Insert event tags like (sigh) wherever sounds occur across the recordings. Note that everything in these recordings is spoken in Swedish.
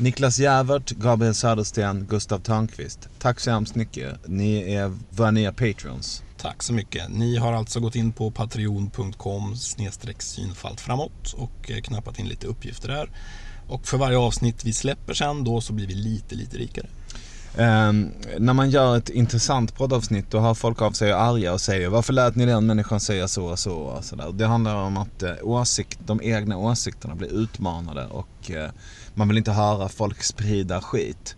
Niklas Jävert, Gabriel Södersten, Gustav Törnqvist. Tack så hemskt mycket. Ni är våra nya patreons. Tack så mycket. Ni har alltså gått in på patreon.com synfalt framåt och eh, knappat in lite uppgifter där. Och för varje avsnitt vi släpper sen då så blir vi lite, lite rikare. Um, när man gör ett intressant poddavsnitt då har folk av sig arga och säger varför lät ni den människan säga så och så och sådär. Det handlar om att uh, åsikt, de egna åsikterna blir utmanade och uh, man vill inte höra folk sprida skit.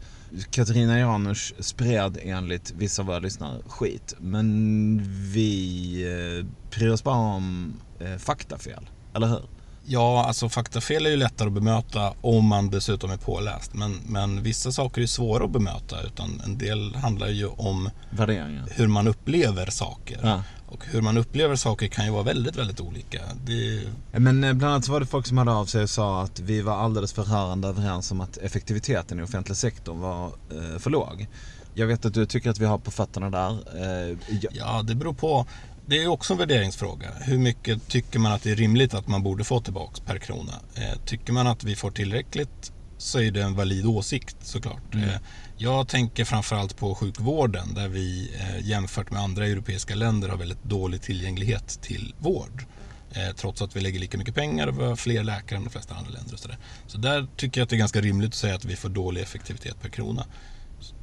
Katarina Janouch spred enligt vissa av våra lyssnare skit. Men vi uh, bryr oss bara om uh, faktafel, eller hur? Ja, alltså faktafel är ju lättare att bemöta om man dessutom är påläst. Men, men vissa saker är svåra att bemöta. Utan en del handlar ju om Värderingar. hur man upplever saker. Ja. Och hur man upplever saker kan ju vara väldigt, väldigt olika. Det, Men eh, bland annat så var det folk som hörde av sig och sa att vi var alldeles för rörande överens om att effektiviteten i offentliga sektorn var eh, för låg. Jag vet att du tycker att vi har på fötterna där. Eh, ja, ja, det beror på. Det är också en värderingsfråga. Hur mycket tycker man att det är rimligt att man borde få tillbaks per krona? Eh, tycker man att vi får tillräckligt så är det en valid åsikt såklart. Mm. Eh, jag tänker framförallt på sjukvården där vi eh, jämfört med andra europeiska länder har väldigt dålig tillgänglighet till vård. Eh, trots att vi lägger lika mycket pengar och vi har fler läkare än de flesta andra länder. Och så, där. så där tycker jag att det är ganska rimligt att säga att vi får dålig effektivitet per krona.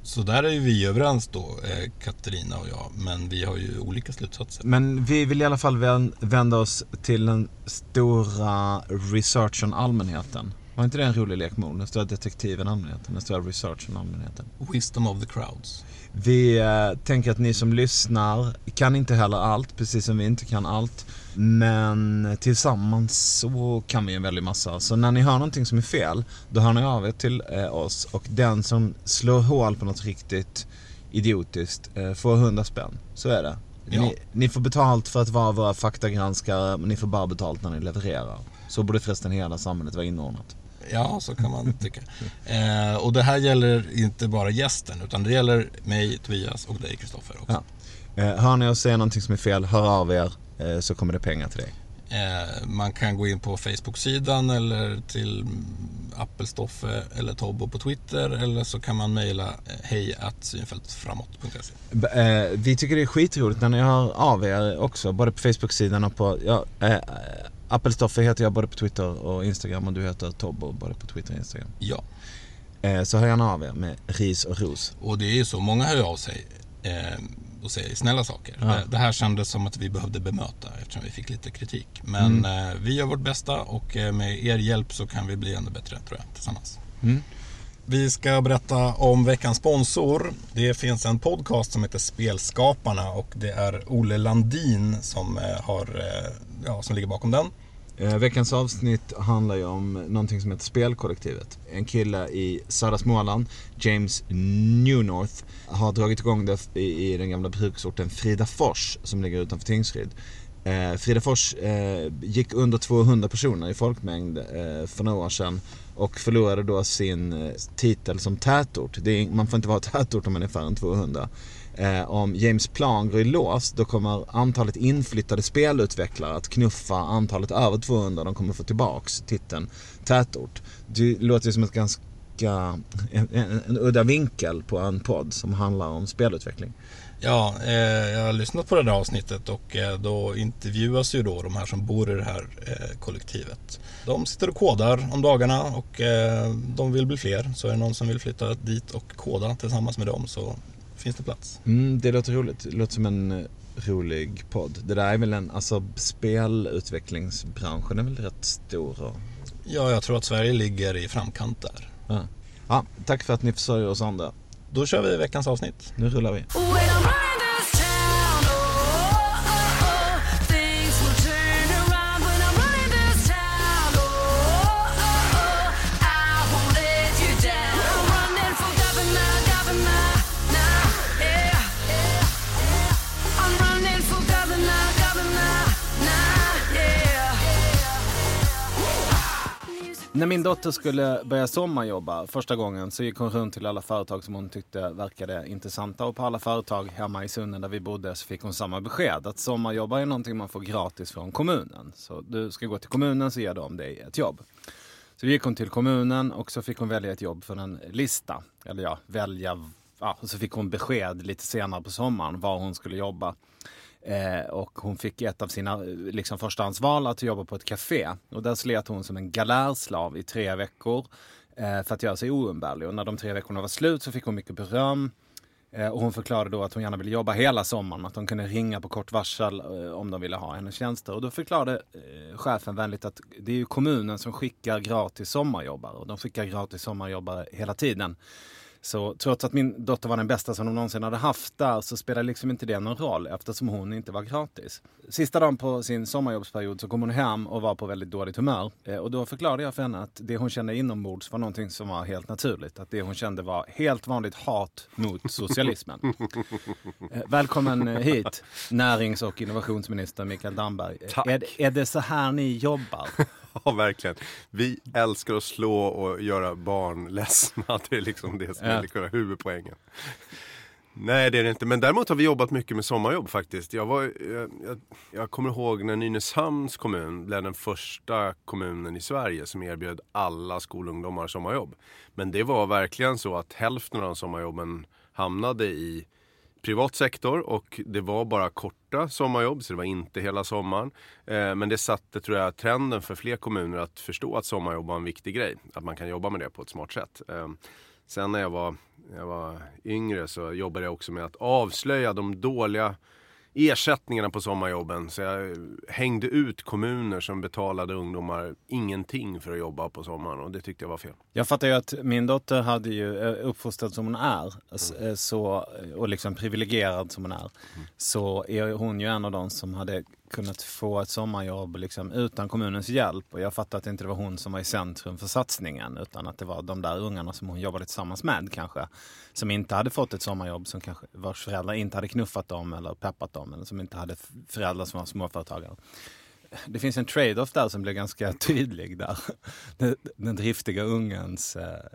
Så där är vi överens då, Katarina och jag. Men vi har ju olika slutsatser. Men vi vill i alla fall vän- vända oss till den stora researchen allmänheten. Var inte det en rolig lek ord? Den stora detektiven allmänheten, den stora researchen allmänheten. Wisdom of the crowds. Vi eh, tänker att ni som lyssnar kan inte heller allt, precis som vi inte kan allt. Men tillsammans så kan vi en väldig massa. Så när ni hör någonting som är fel, då hör ni av er till eh, oss. Och den som slår hål på något riktigt idiotiskt eh, får 100 spänn. Så är det. Ja. Ni, ni får betalt för att vara våra faktagranskare, men ni får bara betalt när ni levererar. Så borde förresten hela samhället vara inordnat. Ja, så kan man tycka. Eh, och det här gäller inte bara gästen, utan det gäller mig, Tobias och dig, Kristoffer också. Ja. Eh, hör ni oss säga någonting som är fel, hör av er eh, så kommer det pengar till dig. Eh, man kan gå in på Facebook-sidan eller till Appelstoffe eller Tobbo på Twitter eller så kan man mejla eh, hej synfältframåt.se. B- Eh, vi tycker det är skitroligt när ni hör av er också, både på Facebook-sidan och på, ja, Appelstoffe heter jag både på Twitter och Instagram och du heter Tobbo både på Twitter och Instagram. Ja, Eh, så hör gärna av er med ris och ros. och det är ju så. Många hör av sig eh, och säger snälla saker. Ja. Det, det här kändes som att vi behövde bemöta eftersom vi fick lite kritik. Men eh, vi gör vårt bästa och med er hjälp så kan vi bli ännu bättre tror jag tillsammans. Mm. Vi ska berätta om veckans sponsor. Det finns en podcast som heter Spelskaparna och det är Olle Landin som, eh, har, eh, ja, som ligger bakom den. Eh, veckans avsnitt handlar ju om någonting som heter Spelkollektivet. En kille i södra Småland, James Newnorth, har dragit igång det i, den gamla bruksorten Fridafors som ligger utanför Tingsryd. Fridafors gick under 200 personer i folkmängd för några år sedan och förlorade då sin eh, titel som tätort. Det är, man får inte vara (laughs) tätort om man är färre än 200. Eh, om James Plan går i lås då kommer antalet inflyttade spelutvecklare att knuffa antalet över 200. De kommer få tillbaks titeln tätort. Det låter ju som ett ganska en, en, en udda vinkel på en podd som handlar om spelutveckling. Ja, eh, jag har lyssnat på det där avsnittet och eh, då intervjuas ju då de här som bor i det här eh, kollektivet. De sitter och kodar om dagarna och eh, de vill bli fler. Så är det någon som vill flytta dit och koda tillsammans med dem så finns det plats. Mm, det låter roligt. Det låter som en eh, rolig podd. Det där är väl en, alltså spelutvecklingsbranschen är väl rätt stor och Ja, jag tror att Sverige ligger i framkant där. Ja. ja, tack för att ni försörjer oss andra. Då kör vi veckans avsnitt. Nu rullar vi. När min dotter skulle börja sommarjobba första gången så gick hon runt till alla företag som hon tyckte verkade intressanta. Och på alla företag hemma i Sunne där vi bodde så fick hon samma besked. Att sommarjobba är någonting man får gratis från kommunen. Så du ska gå till kommunen så ger de dig ett jobb. Så gick hon till kommunen och så fick hon välja ett jobb från en lista. Eller ja, välja. Ja, och så fick hon besked lite senare på sommaren var hon skulle jobba. Eh, och hon fick ett av sina eh, liksom, förstahandsval att jobba på ett café. Och där slet hon som en galärslav i tre veckor eh, för att göra sig oumbärlig. Och när de tre veckorna var slut så fick hon mycket beröm. Eh, och hon förklarade då att hon gärna ville jobba hela sommaren, att de kunde ringa på kort varsel eh, om de ville ha hennes tjänster. Och då förklarade eh, chefen vänligt att det är ju kommunen som skickar gratis sommarjobbare och de skickar gratis sommarjobbare hela tiden. Så trots att min dotter var den bästa som de någonsin hade haft där så spelade liksom inte det någon roll eftersom hon inte var gratis. Sista dagen på sin sommarjobbsperiod så kom hon hem och var på väldigt dåligt humör. Eh, Och då förklarade jag för henne att det hon kände inombords var någonting som var helt naturligt. Att det hon kände var helt vanligt hat mot socialismen. (laughs) Eh, Välkommen eh, hit, närings och innovationsminister Mikael Damberg. Tack. Är, är det så här ni jobbar? (laughs) Ja, verkligen. Vi älskar att slå och göra barn ledsna. (laughs) Det är liksom det som Ja. är liksom huvudpoängen. Nej, det är det inte. Men däremot har vi jobbat mycket med sommarjobb faktiskt. Jag, var, jag, jag, jag kommer ihåg när Nynäshamns kommun blev den första kommunen i Sverige som erbjöd alla skolungdomar sommarjobb. Men det var verkligen så att hälften av sommarjobben hamnade i privat sektor och det var bara korta sommarjobb så det var inte hela sommaren. Eh, men det satte tror jag trenden för fler kommuner att förstå att sommarjobb var en viktig grej. Att man kan jobba med det på ett smart sätt. Ehm, sen när jag var, jag var yngre så jobbade jag också med att avslöja de dåliga ersättningarna på sommarjobben. Så jag hängde ut kommuner som betalade ungdomar ingenting för att jobba på sommaren och det tyckte jag var fel. Jag fattar ju att min dotter hade ju eh, uppfostrad som hon är s- eh, så, och liksom privilegierad som hon är. Så är hon ju en av de som hade kunnat få ett sommarjobb liksom utan kommunens hjälp. Och jag fattar att det inte var hon som var i centrum för satsningen utan att det var de där ungarna som hon jobbade tillsammans med kanske. Som inte hade fått ett sommarjobb, som kanske vars föräldrar inte hade knuffat dem eller peppat dem eller som inte hade föräldrar som var småföretagare det finns en trade-off där som blir ganska (laughs) tydlig där. Den, den driftiga ungens eh,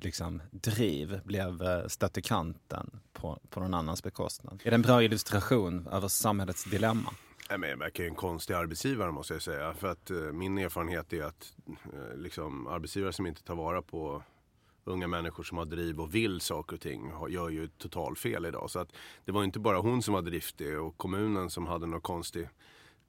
liksom, driv blev eh, stött i kanten på, på någon annans bekostnad. Är det en bra illustration över samhällets dilemma? Nej, men jag verkar ju en konstig arbetsgivare måste jag säga. För att eh, min erfarenhet är att eh, liksom, arbetsgivare som inte tar vara på unga människor som har driv och vill saker och ting har- gör ju totalfel idag. Så att det var inte bara hon som var driftig och kommunen som hade något konstigt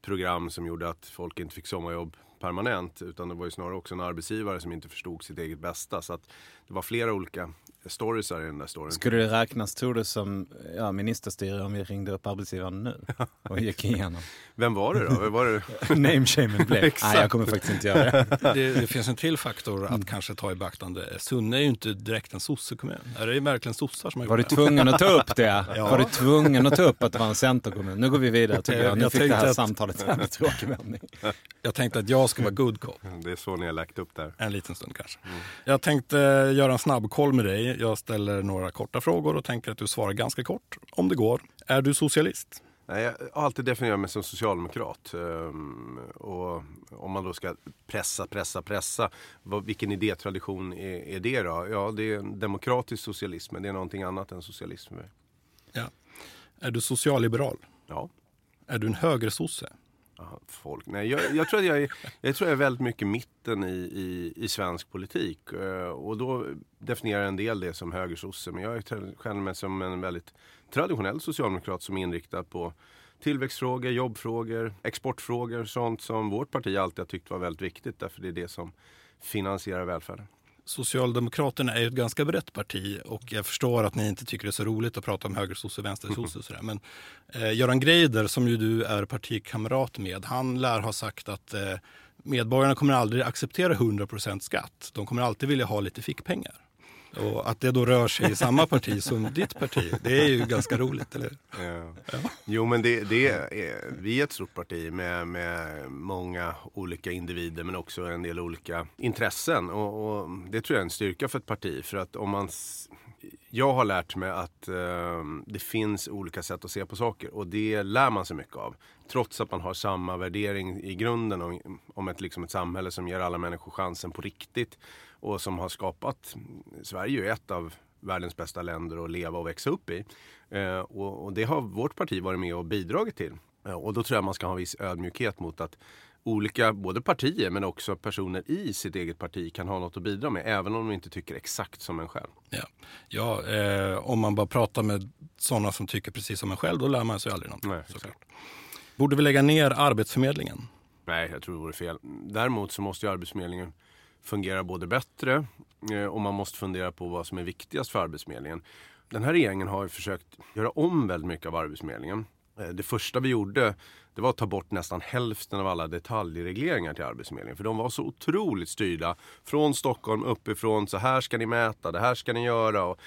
program som gjorde att folk inte fick sommarjobb permanent. Utan det var ju snarare också en arbetsgivare som inte förstod sitt eget bästa. Så att det var flera olika storiesar i den där storyn. Skulle det räknas, tror du, som ja, ministerstyre om vi ringde upp arbetsgivaren nu (laughs) och gick igenom? Vem var det då? Vem var det? (laughs) Name shamen blev. (laughs) Nej, jag kommer faktiskt inte göra det. Det, det finns en till faktor att kanske ta i beaktande. Sunne är ju inte direkt en sossekommun. Är det verkligen sossar som har Var du gjort det? tvungen att ta upp det? Ja. Var du tvungen att ta upp att det var en centerkommun? Nu går vi vidare tycker jag. Nu Jag fick det här att- samtalet en tråkig vändning. Jag tänkte att jag ska vara good cop. Det är så ni har lagt upp där. En liten stund kanske. Jag tänkte göra en snabbkoll med dig. Jag ställer några korta frågor och tänker att du svarar ganska kort, om det går. Är du socialist? Nej, jag har alltid definierat mig som socialdemokrat. Ehm, och om man då ska pressa, pressa, pressa. Vilken idétradition är, är det då? Ja, det är en demokratisk socialism, men det är någonting annat än socialism för mig. Ja. Är du socialliberal? Ja. Är du en högersosse? Folk. Nej, jag, jag, tror att jag, är, jag tror jag är väldigt mycket mitten i, i, i svensk politik. Eh, och då definierar en del det som högersosse. Men jag är- känner mig som en väldigt traditionell socialdemokrat som är inriktad på tillväxtfrågor, jobbfrågor, exportfrågor. Sånt som vårt parti alltid har tyckt var väldigt viktigt. Därför det är det som finansierar välfärden. Socialdemokraterna är ett ganska brett parti och jag förstår att ni inte tycker det är så roligt att prata om högersosse och vänstersosse och sådär. Men eh, Göran Greider som ju du är partikamrat med, han lär ha sagt att eh, medborgarna kommer aldrig acceptera 100% skatt. De kommer alltid vilja ha lite fickpengar. Och att det då rör sig i samma parti som ditt parti, det är ju ganska roligt, eller hur? Ja. Jo men det, det är, vi är ett stort parti med, med många olika individer men också en del olika intressen. Och, och det tror jag är en styrka för ett parti. För att om man... Jag har lärt mig att eh, det finns olika sätt att se på saker och det lär man sig mycket av. Trots att man har samma värdering i grunden om, om ett, liksom ett samhälle som ger alla människor chansen på riktigt. Och som har skapat, Sverige är ju ett av världens bästa länder att leva och växa upp i. Eh, och, och det har vårt parti varit med och bidragit till. Eh, och då tror jag man ska ha en viss ödmjukhet mot att olika, både partier men också personer i sitt eget parti kan ha något att bidra med. Även om de inte tycker exakt som en själv. Ja, ja eh, om man bara pratar med sådana som tycker precis som en själv, då lär man sig aldrig någonting. Nej, såklart. Borde vi lägga ner Arbetsförmedlingen? Nej, jag tror det vore fel. Däremot så måste ju Arbetsförmedlingen fungera både bättre eh, och man måste fundera på vad som är viktigast för Arbetsförmedlingen. Den här regeringen har försökt göra om väldigt mycket av Arbetsförmedlingen. Eh, det första vi gjorde det var att ta bort nästan hälften av alla detaljregleringar till Arbetsförmedlingen. För de var så otroligt styrda från Stockholm uppifrån. Så här ska ni mäta, det här ska ni göra. Och,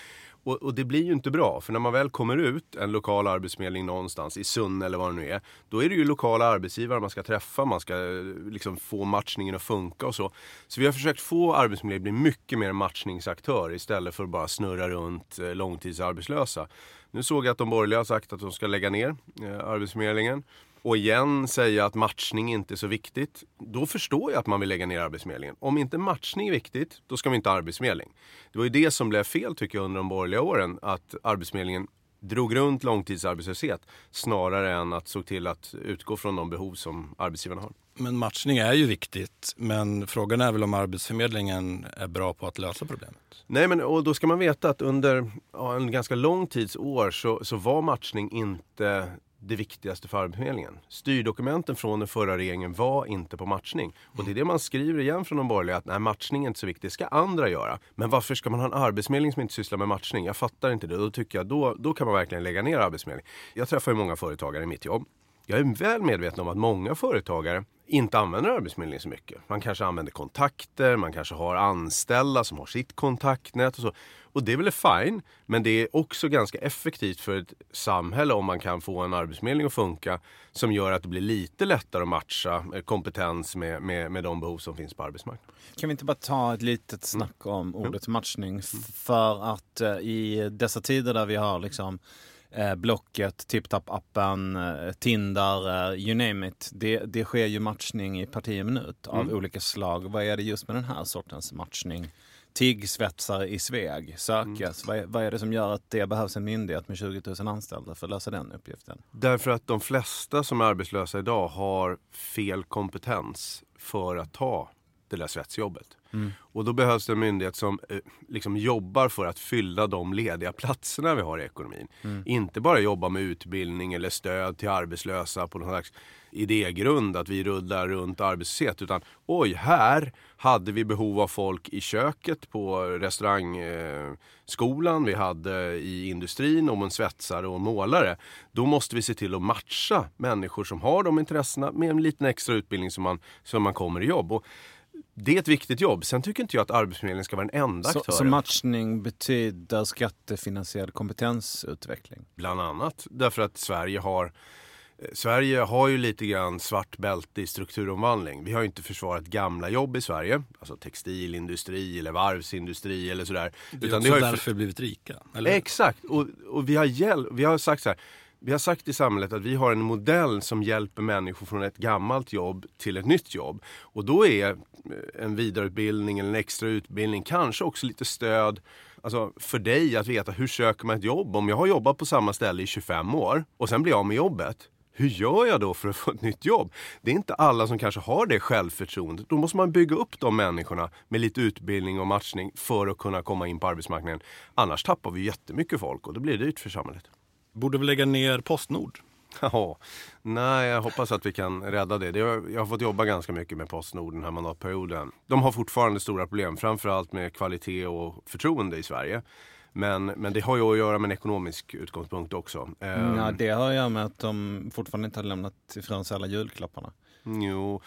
och, och det blir ju inte bra. För när man väl kommer ut en lokal arbetsförmedling någonstans i Sunne eller vad det nu är. Då är det ju lokala arbetsgivare man ska träffa. Man ska eh, liksom få matchningen att funka och så. Så vi har försökt få Arbetsförmedlingen att bli mycket mer matchningsaktör istället för att bara snurra runt eh, långtidsarbetslösa. Nu såg jag att de borgerliga har sagt att de ska lägga ner eh, Arbetsförmedlingen. Och igen säga att matchning inte är så viktigt. Då förstår jag att man vill lägga ner Arbetsförmedlingen. Om inte matchning är viktigt, då ska vi inte ha Arbetsförmedling. Det var ju det som blev fel tycker jag under de borgerliga åren. Att Arbetsförmedlingen drog runt långtidsarbetslöshet snarare än att såg till att utgå från de behov som arbetsgivarna har. Men matchning är ju viktigt, men frågan är väl om Arbetsförmedlingen är bra på att lösa problemet. Nej, men och då ska man veta att under ja, en ganska lång tids år så, så var matchning inte det viktigaste för Arbetsförmedlingen. Styrdokumenten från den förra regeringen var inte på matchning. Och det är det man skriver igen från de borgerliga, att nej, matchning är inte så viktigt, det ska andra göra. Men varför ska man ha en arbetsförmedling som inte sysslar med matchning? Jag fattar inte det. Då tycker jag, då, då kan man verkligen lägga ner Arbetsförmedling. Jag träffar ju många företagare i mitt jobb. Jag är väl medveten om att många företagare inte använder Arbetsförmedlingen så mycket. Man kanske använder kontakter, man kanske har anställda som har sitt kontaktnät och så. Och det är väl fine, men det är också ganska effektivt för ett samhälle om man kan få en arbetsförmedling att funka som gör att det blir lite lättare att matcha eh, kompetens med, med, med de behov som finns på arbetsmarknaden. Kan vi inte bara ta ett litet snack om ordet matchning? För att eh, i dessa tider där vi har liksom eh, Blocket, TipTap-appen, eh, Tinder, eh, you name it. Det, det sker ju matchning i parti minut av olika slag. Vad är det just med den här sortens matchning? Tiggsvetsar i Sveg sökes. Vad, är, vad är det som gör att det behövs en myndighet med 20 000 anställda för att lösa den uppgiften? Därför att de flesta som är arbetslösa idag har fel kompetens för att ta det där svetsjobbet. Och då behövs det en myndighet som eh, liksom jobbar för att fylla de lediga platserna vi har i ekonomin. Inte bara jobba med utbildning eller stöd till arbetslösa på någon slags idégrund att vi rullar runt arbetslöshet. Utan oj, här hade vi behov av folk i köket på restaurangskolan. Eh, vi hade i industrin om en svetsare och en målare. Då måste vi se till att matcha människor som har de intressena med en liten extra utbildning som man, som man kommer i jobb. Och det är ett viktigt jobb. Sen tycker inte jag att Arbetsförmedlingen ska vara den enda Så, aktören. så matchning betyder skattefinansierad kompetensutveckling? Bland annat därför att Sverige har eh, Sverige har ju lite grann svart bälte i strukturomvandling. Vi har ju inte försvarat gamla jobb i Sverige. Alltså textilindustri eller varvsindustri eller sådär. Det är Utan också har ju därför vi blivit rika. Eller? Exakt, och, och vi, har hjäl- vi har sagt så här. Vi har sagt i samhället att vi har en modell som hjälper människor från ett gammalt jobb till ett nytt jobb. Och då är eh, en vidareutbildning eller en extra utbildning, kanske också lite stöd Alltså för dig att veta hur söker man ett jobb? Om jag har jobbat på samma ställe i 25 år och sen blir jag av med jobbet. Hur gör jag då för att (laughs) få ett nytt jobb? Det är inte alla som kanske har det självförtroendet. Då måste man bygga upp de människorna med lite utbildning och matchning för att kunna komma in på arbetsmarknaden. Annars tappar vi jättemycket folk och då blir det dyrt för samhället. Borde vi lägga ner Postnord? (laughs) Ja, nej, jag hoppas att vi kan rädda det. jag har fått jobba ganska mycket med Postnord den här mandatperioden. De har fortfarande stora problem, framförallt med kvalitet och förtroende i Sverige. Men, men det har ju att göra med en ekonomisk utgångspunkt också. Ehm, Ja, det har att göra med att de fortfarande inte har lämnat ifrån sig alla julklapparna. Jo,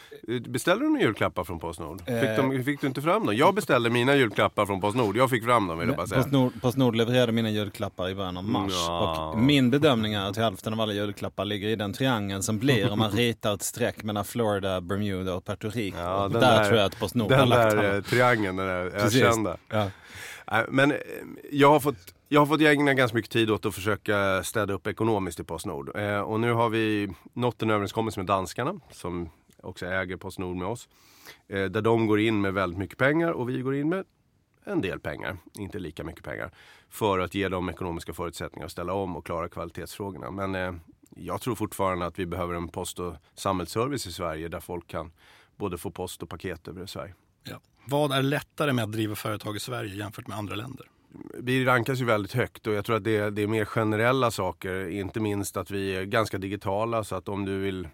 beställde du några julklappar från Postnord? Eh. Fick, de, fick du inte fram dem? Jag beställde mina julklappar från Postnord. Jag fick fram dem vill jag bara säga. Postnord, Postnord levererade mina julklappar i början av mars. Ja. Och min bedömning är att hälften av alla julklappar ligger i den triangeln som blir om man ritar ett streck mellan Florida, Bermuda och Puerto Rico. Ja, den där, där- tror jag att Postnord har Den lagt där alla. eh, triangeln, den där ökända. Ja. Men eh, jag har fått jag har fått ägna ganska mycket tid åt att försöka städa upp ekonomiskt i Postnord. Eh, och nu har vi nått en överenskommelse med danskarna som också äger Postnord med oss. Eh, där de går in med väldigt mycket pengar och vi går in med en del pengar, inte lika mycket pengar. För att ge dem ekonomiska förutsättningar att ställa om och klara kvalitetsfrågorna. Men eh, jag tror fortfarande att vi behöver en post och samhällsservice i Sverige där folk kan både få post och paket över Sverige. Ja. Vad är lättare med att driva företag i Sverige jämfört med andra länder? Vi rankas ju väldigt högt och jag tror att det är, det är mer generella saker. Inte minst att vi är ganska digitala så att om du vill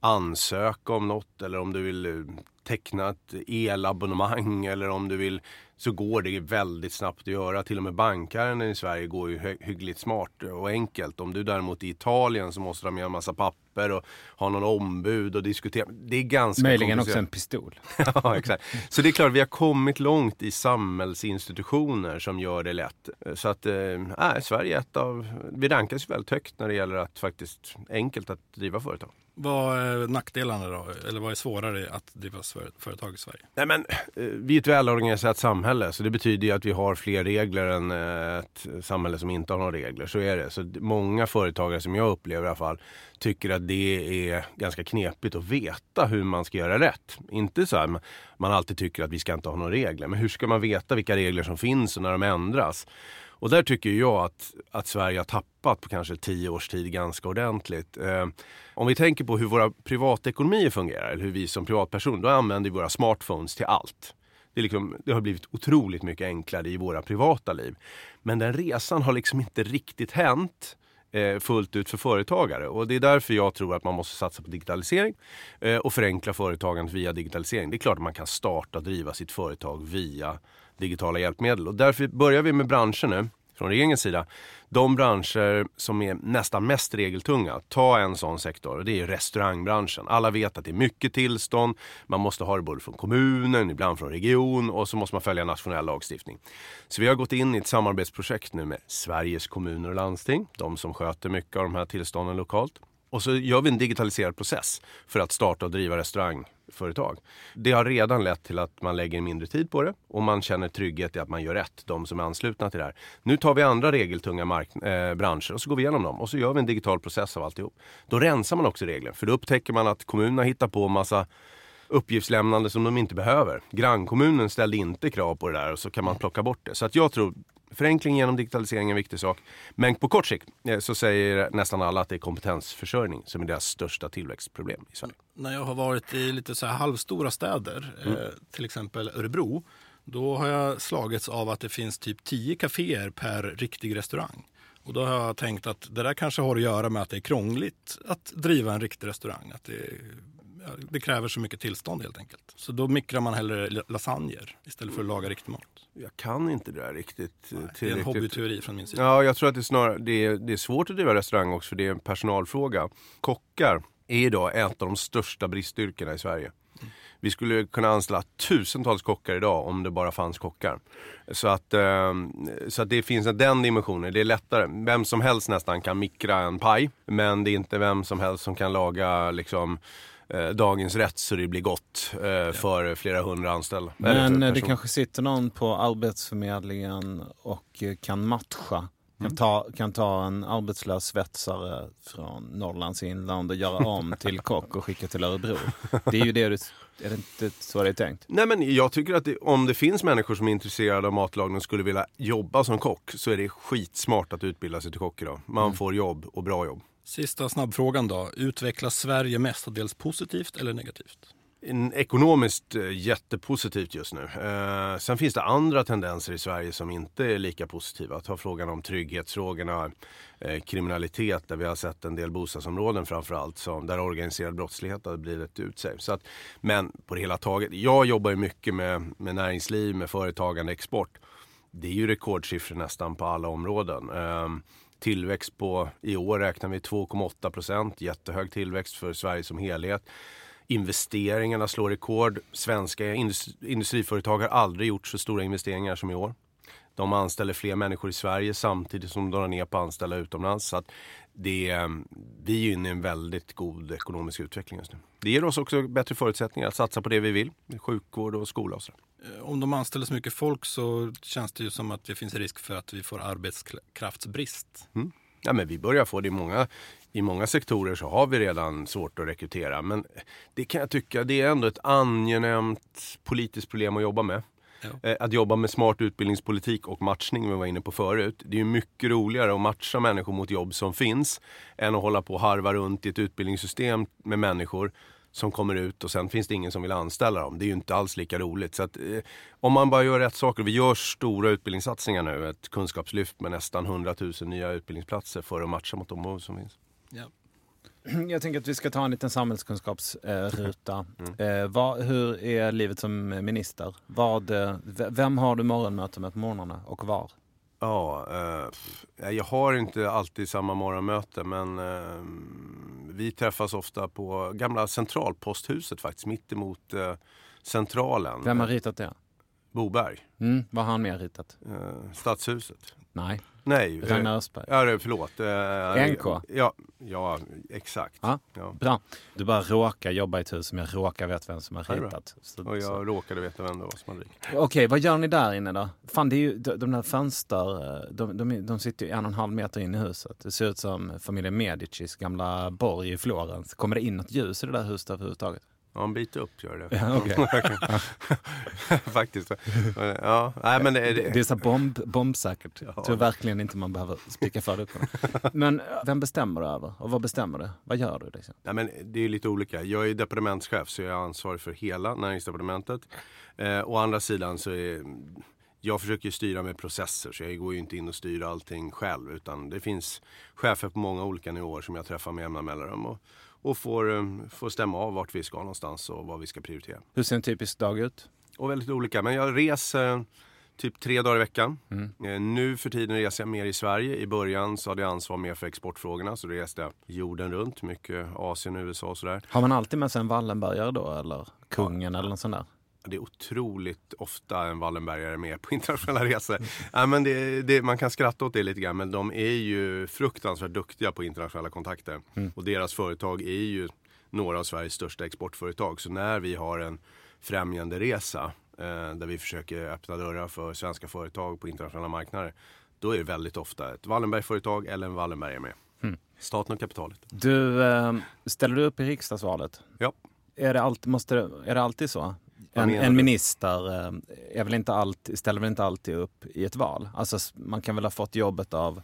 ansöka om något eller om du vill teckna ett elabonnemang eller om du vill så går det väldigt snabbt att göra. Till och med bankärenden i Sverige går ju hy- hyggligt smart och enkelt. Om du däremot är i Italien så måste du ha med en massa papper och ha någon ombud och diskutera. Det är ganska Möjligen också en pistol. (laughs) ja, exakt. Så det är klart, vi har kommit långt i samhällsinstitutioner som gör det lätt. Så att, eh, äh, Sverige är ett av, vi rankas ju väldigt högt när det gäller att faktiskt enkelt att driva företag. Vad är nackdelarna då? Eller vad är svårare att driva för- företag i Sverige? Nej, men, eh, vi är ett välorganiserat samhälle så det betyder ju att vi har fler regler än eh, ett samhälle som inte har några regler. Så är det. Så många företagare som jag upplever i alla fall tycker att det är ganska knepigt att veta hur man ska göra rätt. Inte så här man- alltid tycker att vi ska inte ha några regler. Men hur ska man veta vilka regler som finns och när de ändras? Och där tycker jag att, att Sverige har tappat på kanske tio års tid ganska ordentligt. Eh, om vi tänker på hur våra privatekonomier fungerar, eller hur vi som privatpersoner, då använder vi våra smartphones till allt. Det, liksom, det har blivit otroligt mycket enklare i våra privata liv. Men den resan har liksom inte riktigt hänt eh, fullt ut för företagare. Och det är därför jag tror att man måste satsa på digitalisering eh, och förenkla företagandet via digitalisering. Det är klart att man kan starta och driva sitt företag via digitala hjälpmedel. Och därför börjar vi med branscher nu från regeringens sida. De branscher som är nästan mest regeltunga, ta en sån sektor och det är restaurangbranschen. Alla vet att det är mycket tillstånd, man måste ha det både från kommunen, ibland från region och så måste man följa nationell lagstiftning. Så vi har gått in i ett samarbetsprojekt nu med Sveriges kommuner och landsting, de som sköter mycket av de här tillstånden lokalt. Och så gör vi en digitaliserad process för att starta och driva restaurangföretag. Det har redan lett till att man lägger mindre tid på det och man känner trygghet i att man gör rätt, de som är anslutna till det här. Nu tar vi andra regeltunga mark- eh, branscher och så går vi igenom dem och så gör vi en digital process av alltihop. Då rensar man också regler, för då upptäcker man att kommunerna hittar på massa uppgiftslämnande som de inte behöver. Grannkommunen ställde inte krav på det där och så kan man plocka bort det. Så att jag tror förenkling genom digitalisering är en viktig sak. Men på kort sikt eh, så säger nästan alla att det är kompetensförsörjning som är deras största tillväxtproblem i Sverige. När jag har varit i lite så här halvstora städer, eh, till exempel Örebro, då har jag slagits av att det finns typ 10 kaféer per riktig restaurang. Och då har jag tänkt att det där kanske har att göra med att det är krångligt att driva en riktig restaurang. Att det, ja, det kräver så mycket tillstånd helt enkelt. Så då mikrar man hellre la- lasagner istället för att laga riktig mat. Jag kan inte det där riktigt. eh, Det är en hobbyteori från min sida. Ja, jag tror att det snarare, det, är, det är svårt att driva restaurang också för det är en personalfråga. Kockar är idag ett av de största bristyrkena i Sverige. Vi skulle kunna anställa tusentals kockar idag om det bara fanns kockar. Så att, eh, så att det finns den dimensionen. Det är lättare. Vem som helst nästan kan mikra en paj. Men det är inte vem som helst som kan laga liksom, eh, dagens rätt så det blir gott eh, för flera hundra anställda. Men eh, det kanske sitter någon på Arbetsförmedlingen och eh, kan matcha. Kan Mm. ta, kan ta en arbetslös svetsare från Norrlands inland och göra om till (laughs) kock och skicka till Örebro. Det är ju det du... Är det inte så det är tänkt? Nej men jag tycker att det, om det finns människor som är intresserade av matlagning och skulle vilja jobba som kock så är det skitsmart att utbilda sig till kock idag. Man får jobb och bra jobb. Sista snabbfrågan då. Utvecklas Sverige mestadels positivt eller negativt? En- Ekonomiskt eh, jättepositivt just nu. Eh, sen finns det andra tendenser i Sverige som inte är lika positiva. Ta frågan om trygghetsfrågorna, eh, kriminalitet där vi har sett en del bostadsområden framförallt som, där organiserad brottslighet har blivit ut sig. Så att, men på det hela taget, jag jobbar ju mycket med, med näringsliv, med företagande, export. Det är ju rekordsiffror nästan på alla områden. Eh, tillväxt på, i år räknar vi 2,8 procent, jättehög tillväxt för Sverige som helhet. Investeringarna slår rekord. Svenska industri- industriföretag har aldrig gjort så stora investeringar som i år. De anställer fler människor i Sverige samtidigt som de drar ner på anställda utomlands. Så det är, vi är inne i en väldigt god ekonomisk utveckling just nu. Det ger oss också bättre förutsättningar att satsa på det vi vill. Sjukvård och skola och så. Eh, Om de anställer så mycket folk så känns det ju som att det finns risk för att vi får arbetskraftsbrist. Ja, men vi börjar få det i många, i många sektorer så har vi redan svårt att rekrytera. Men det kan jag tycka, det är ändå ett angenämt politiskt problem att jobba med. Ja. Eh, Att jobba med smart utbildningspolitik och matchning, vi var inne på förut. Det är ju mycket roligare att matcha människor mot jobb som finns än att hålla på och harva runt i ett utbildningssystem med människor som kommer ut och sen finns det ingen som vill anställa dem. Det är ju inte alls lika roligt. Så att, eh, om man bara gör rätt saker, vi gör stora utbildningssatsningar nu, ett kunskapslyft med nästan 100 000 nya utbildningsplatser för att matcha mot de behov som finns. Ja. (clears throat) Jag tänker att vi ska ta en liten samhällskunskapsruta. Eh, vad- hur är livet som minister? Vad, eh, vem har du morgonmöte med på morgnarna och var? Ja, eh, jag har inte alltid samma morgonmöte men eh, vi träffas ofta på gamla centralposthuset faktiskt, mitt emot eh, centralen. Vem har ritat det? Boberg, Mm, vad har han mer ritat? eh, stadshuset. Nej, Nej, eh, Ragnar Östberg. Ja, förlåt. Eh, NK? Ja, ja exakt. Ja. Ja. Bra. Du bara råkar jobba i ett hus som jag råkar vet vem som har ritat. Så- Och så- jag råkade veta vem det var som hade ritat. Okej, vad gör ni där inne då? Fan, det är ju, de, de där fönster, eh, de, de, de sitter ju en och en halv meter in i huset. Det ser ut som familjen Medicis gamla borg i Florens. Kommer det in något ljus i det där huset överhuvudtaget? Ja, en bit upp gör det. (laughs) Ja. (laughs) (laughs) Faktiskt. Ja, nej men det, Det, det är så bomb, bombsäkert. Ja. Jag tror verkligen inte man behöver spika för det. Men eh, vem bestämmer du över? Och vad bestämmer du? Vad gör du? Liksom? Nej, men det är lite olika. Jag är departementschef så jag är ansvarig för hela näringsdepartementet. Eh, å andra sidan så är jag försöker styra med processer så jag går ju inte in och styr allting själv utan det finns chefer på många olika nivåer som jag träffar med jämna mellanrum och, och får, eh, får stämma av vart vi ska någonstans och vad vi ska prioritera. Hur ser en typisk dag ut? Och väldigt olika. Men jag reser typ tre dagar i veckan. Mm. Eh, Nu för tiden reser jag mer i Sverige. I början så hade jag ansvar mer för exportfrågorna. Så reste jag jorden runt. Mycket Asien, USA och sådär. Har man alltid med sig en Wallenbergare då? Eller kungen eller något sånt där? Det är otroligt ofta en Wallenbergare med på (laughs) internationella resor. ja, men det, det, man kan skratta åt det lite grann men de är ju fruktansvärt duktiga på internationella kontakter. Och deras företag är ju några av Sveriges största exportföretag. Så när vi har en främjande resa eh, där vi försöker öppna dörrar för svenska företag på internationella marknader. Då är det väldigt ofta ett Wallenberg-företag eller en Wallenbergare med. Staten och kapitalet. Du, eh, ställer du upp i riksdagsvalet? Ja. Är det, alltid, måste är det alltid så? En, en minister eh, är väl inte alltid, ställer väl inte alltid upp i ett val? Alltså, man kan väl ha fått jobbet av,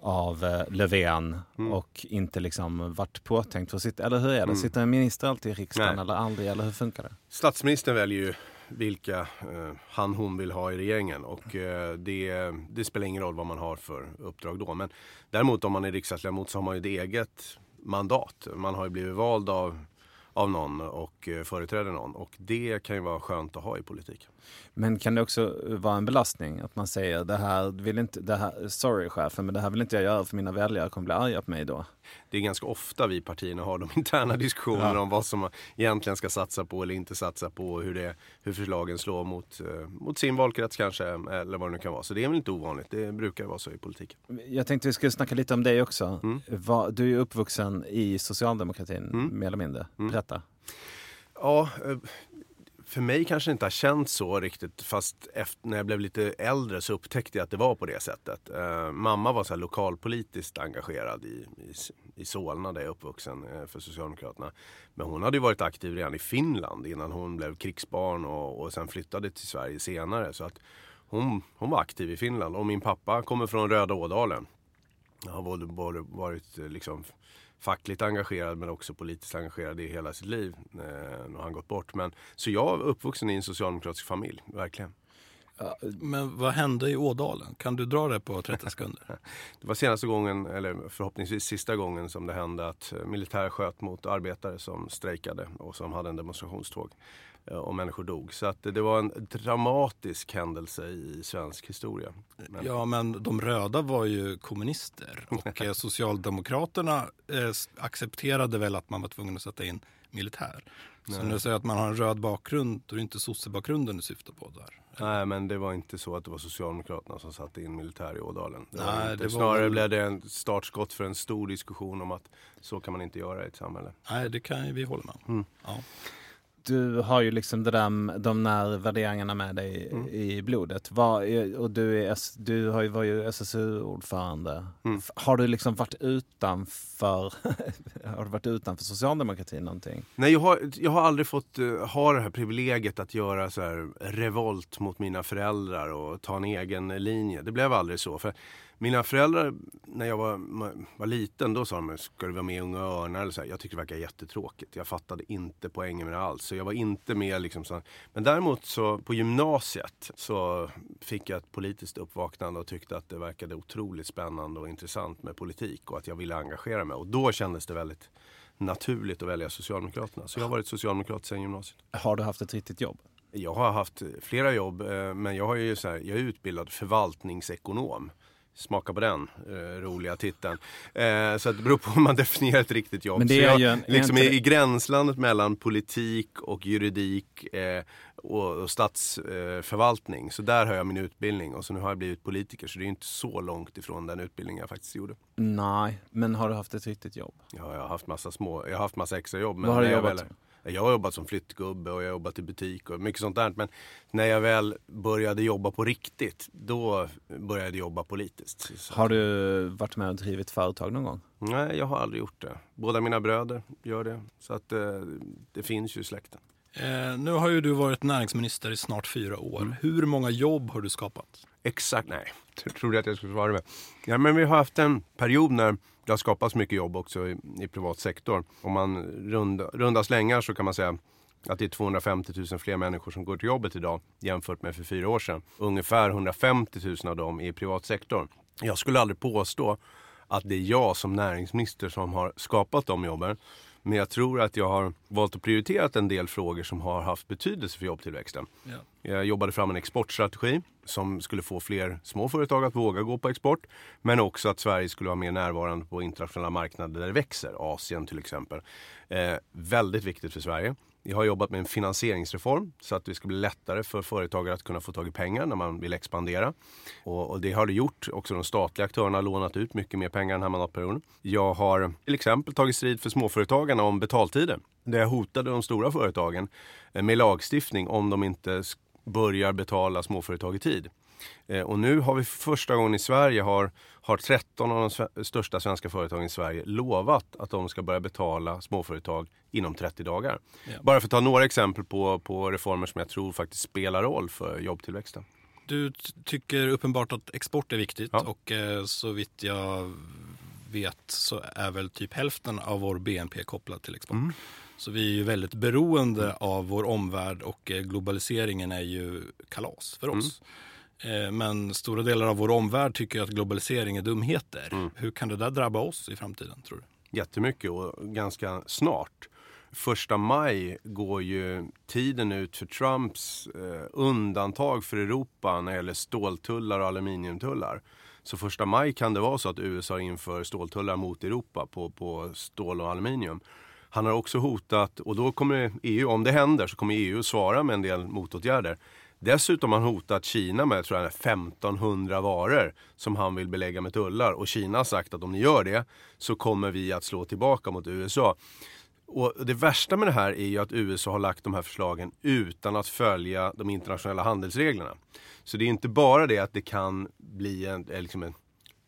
av eh, Löfven Mm. och inte liksom varit påtänkt för att sitta, eller hur är det? Sitter en minister alltid i riksdagen Nej. eller aldrig, eller hur funkar det? Statsministern väljer ju vilka eh, han hon vill ha i regeringen och eh, det, det spelar ingen roll vad man har för uppdrag då. Men däremot om man är riksdagsledamot så har man ju ett eget mandat. Man har ju blivit vald av, av någon och eh, företräder någon och det kan ju vara skönt att ha i politiken. Men kan det också vara en belastning att man säger det här vill inte, det här, sorry chefen, men det här vill inte jag göra för mina väljare kommer bli arga på mig då. Det är ganska ofta vi partierna har de (laughs) interna diskussionerna om vad som man egentligen ska satsa på eller inte satsa på och hur, det, hur förslagen slår mot, eh, mot sin valkrets kanske eller vad det nu kan vara. Så det är väl inte ovanligt, det brukar vara så i politiken. Jag tänkte vi skulle snacka lite om dig också. Mm. Du är uppvuxen i socialdemokratin, Mm. mer eller mindre. Mm. Berätta. Ja, eh, för mig kanske det inte har känts så riktigt. Fast efter, när jag blev lite äldre så upptäckte jag att det var på det sättet. Eh, mamma var så här lokalpolitiskt engagerad i, i, i Solna där jag är uppvuxen eh, för Socialdemokraterna. Men hon hade ju varit aktiv redan i Finland innan hon blev krigsbarn och, och sen flyttade till Sverige senare. Så att hon, hon var aktiv i Finland. Och min pappa kommer från Röda Ådalen. Han har både, både varit eh, liksom fackligt engagerad men också politiskt engagerad i hela sitt liv. Eh, nu har han gått bort. Men, så jag är uppvuxen i en socialdemokratisk familj, verkligen. Men vad hände i Ådalen? Kan du dra det på 30 sekunder? (laughs) Det var senaste gången, eller förhoppningsvis sista gången som det hände att eh, militär sköt mot arbetare som strejkade och som hade en demonstrationståg. Eh, Och människor dog. Så att det- var en dramatisk händelse i svensk historia. Men, Ja, men de röda var ju kommunister och eh, (laughs) Socialdemokraterna eh, accepterade väl att man var tvungen att sätta in militär. Så när du säger att man har en röd bakgrund, då är det inte sossebakgrunden du syftar på där. Nej men det var inte så att det var Socialdemokraterna som satte in militär i Ådalen. Det Nej, det var Snarare blev det en startskott för en stor diskussion om att så kan man inte göra i ett samhälle. Nej, det kan ju vi hålla med om. Mm. Ja. Du har ju liksom det där, de där värderingarna med dig Mm. i blodet. Vad är- och du, är, du har ju, var ju SSU-ordförande. Mm. Har du liksom varit utanför, (laughs) har du varit utanför socialdemokratin någonting? Nej, jag har, jag har aldrig fått eh, ha det här privilegiet att göra så här revolt mot mina föräldrar och ta en egen linje. Det blev aldrig så. För mina föräldrar, när jag var, var liten, då sa de ska du vara med i Unga Örnar? Eller så här. Jag tyckte det verkade jättetråkigt. Jag fattade inte poängen med det alls. Så jag var inte med liksom så. Men däremot så på gymnasiet så fick jag ett politiskt uppvaknande och tyckte att det verkade otroligt spännande och intressant med politik och att jag ville engagera mig. Och då kändes det väldigt naturligt att välja Socialdemokraterna. Så jag har varit socialdemokrat sedan gymnasiet. Har du haft ett riktigt jobb? Jag har haft flera jobb, eh, men jag, har ju så här, jag är utbildad förvaltningsekonom. Smaka på den eh, roliga titeln. Eh, så det beror på hur man (laughs) definierar ett riktigt jobb. Men det är jag, en- är liksom inte i, det- i gränslandet mellan politik och juridik eh, och, och statsförvaltning. så där har jag min utbildning och så nu har jag blivit politiker så det är inte så långt ifrån den utbildning jag faktiskt gjorde. Nej, men har du haft ett riktigt jobb? Ja, jag har haft massa små, jag har haft massa extra jobb. Men Vad har du jobbat väl-? Jag har jobbat som flyttgubbe och jag har jobbat i butik och mycket sånt där. Men när jag väl började jobba på riktigt, då började jag jobba politiskt. Så, Har du varit med och drivit företag någon gång? Nej, jag har aldrig gjort det. Båda mina bröder gör det. Så att eh, det finns ju i släkten. Eh, nu har ju du varit näringsminister i snart fyra år. Mm. Hur många jobb har du skapat? Exakt, nej. (laughs) Jag trodde att jag skulle svara med. Ja, men vi har haft en period när det har skapats mycket jobb också i, i privat sektor. Om man runda, runda slängar så kan man säga att det är 250 000 fler människor som går till jobbet idag jämfört med för fyra år sedan. Ungefär 150 000 av dem är i privat sektor. Jag skulle aldrig påstå att det är jag som näringsminister som har skapat de jobben. Men jag tror att jag har valt att prioritera en del frågor som har haft betydelse för jobbtillväxten. Ja. Jag jobbade fram en exportstrategi som skulle få fler små företag att våga gå på export. Men också att Sverige skulle vara mer närvarande på internationella marknader där det växer. Asien till exempel. Eh, väldigt viktigt för Sverige. Jag har jobbat med en finansieringsreform så att det ska bli lättare för företagare att kunna få tag i pengar när man vill expandera. Och, och det har det gjort. Också de statliga aktörerna har lånat ut mycket mer pengar den här mandatperioden. Jag har till exempel tagit strid för småföretagarna om betaltider. Där jag hotade de stora företagen eh, med lagstiftning om de inte börjar betala småföretag i tid. Eh, Och nu har vi för första gången i Sverige har, har 13 av de största svenska företagen i Sverige lovat att de ska börja betala småföretag inom 30 dagar. Ja. Bara för att ta några exempel på, på reformer som jag tror faktiskt spelar roll för jobbtillväxten. Du tycker uppenbart att export är viktigt Ja. och eh, så vitt jag vet så är väl typ hälften av vår BNP kopplad till export. Mm. Så vi är ju väldigt beroende av vår omvärld och eh, globaliseringen är ju kalas för oss. Eh, Men stora delar av vår omvärld tycker att globalisering är dumheter. Mm. Hur kan det där drabba oss i framtiden tror du? Jättemycket och ganska snart. Första maj går ju tiden ut för Trumps eh, undantag för Europa när det gäller ståltullar och aluminiumtullar. Så första maj kan det vara så att USA inför ståltullar mot Europa på, på stål och aluminium. Han har också hotat, och då kommer EU, om det händer, så kommer EU svara med en del motåtgärder. Dessutom har han hotat Kina med tror jag, 1500 varor som han vill belägga med tullar. Och Kina har sagt att om ni gör det så kommer vi att slå tillbaka mot USA. Och det värsta med det här är ju att USA har lagt de här förslagen utan att följa de internationella handelsreglerna. Så det är inte bara det att det kan bli en, eh, liksom en,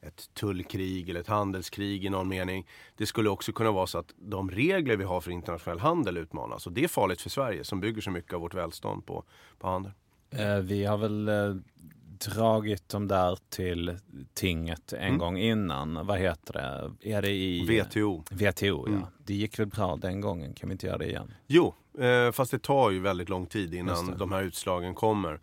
ett tullkrig eller ett handelskrig i någon mening. Det skulle också kunna vara så att de regler vi har för internationell handel utmanas. Och det är farligt för Sverige som bygger så mycket av vårt välstånd på, på handel. Eh, Vi har väl eh, dragit dem där till tinget en Mm. gång innan. Vad heter det? Är det i... WTO. WTO, Mm. ja. Det gick väl bra den gången. Kan vi inte göra det igen? Jo, eh, fast det tar ju väldigt lång tid innan de här utslagen kommer.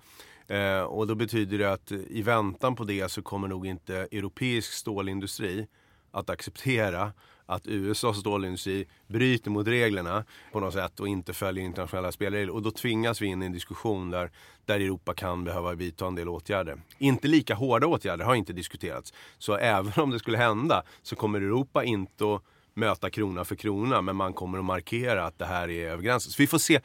Och då betyder det att i väntan på det så kommer nog inte europeisk stålindustri att acceptera att USAs stålindustri bryter mot reglerna på något sätt och inte följer internationella spelregler. Och då tvingas vi in i en diskussion där, där Europa kan behöva vidta en del åtgärder. Inte lika hårda åtgärder har inte diskuterats. Så även om det skulle hända så kommer Europa inte att möta krona för krona men man kommer att markera att det här är över gränsen. Så vi får se.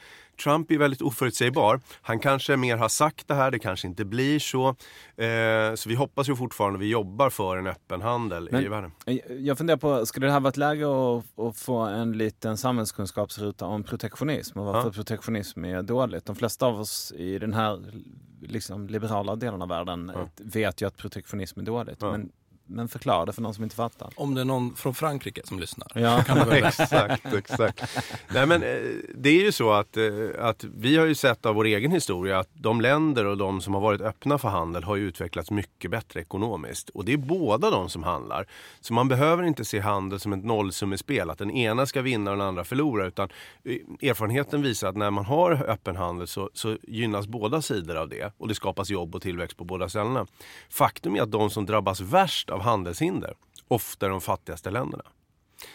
Trump är väldigt oförutsägbar. Han kanske mer har sagt det här, det kanske inte blir så. Eh, så vi hoppas ju fortfarande, vi jobbar för en öppen handel Men- i världen. Jag funderar på, skulle det här vara ett läge att, att få en liten samhällskunskapsruta om protektionism och varför Ja. protektionism är dåligt? De flesta av oss i den här liksom, liberala delen av världen Ja. vet ju att protektionism är dåligt. Ja. Men, men förklara det för någon som inte fattar. Om det är någon från Frankrike som lyssnar. Ja. Exakt, exakt. Nej, men, eh, det är ju så att, eh, att vi har ju sett av vår egen historia att de länder och de som har varit öppna för handel har utvecklats mycket bättre ekonomiskt. Och det är båda de som handlar. Så man behöver inte se handel som ett nollsummespel, att den ena ska vinna och den andra förlora. Utan eh, erfarenheten visar att när man har öppen handel så, så gynnas båda sidor av det. Och det skapas jobb och tillväxt på båda ställena. Faktum är att de som drabbas värst av handelshinder ofta de fattigaste länderna.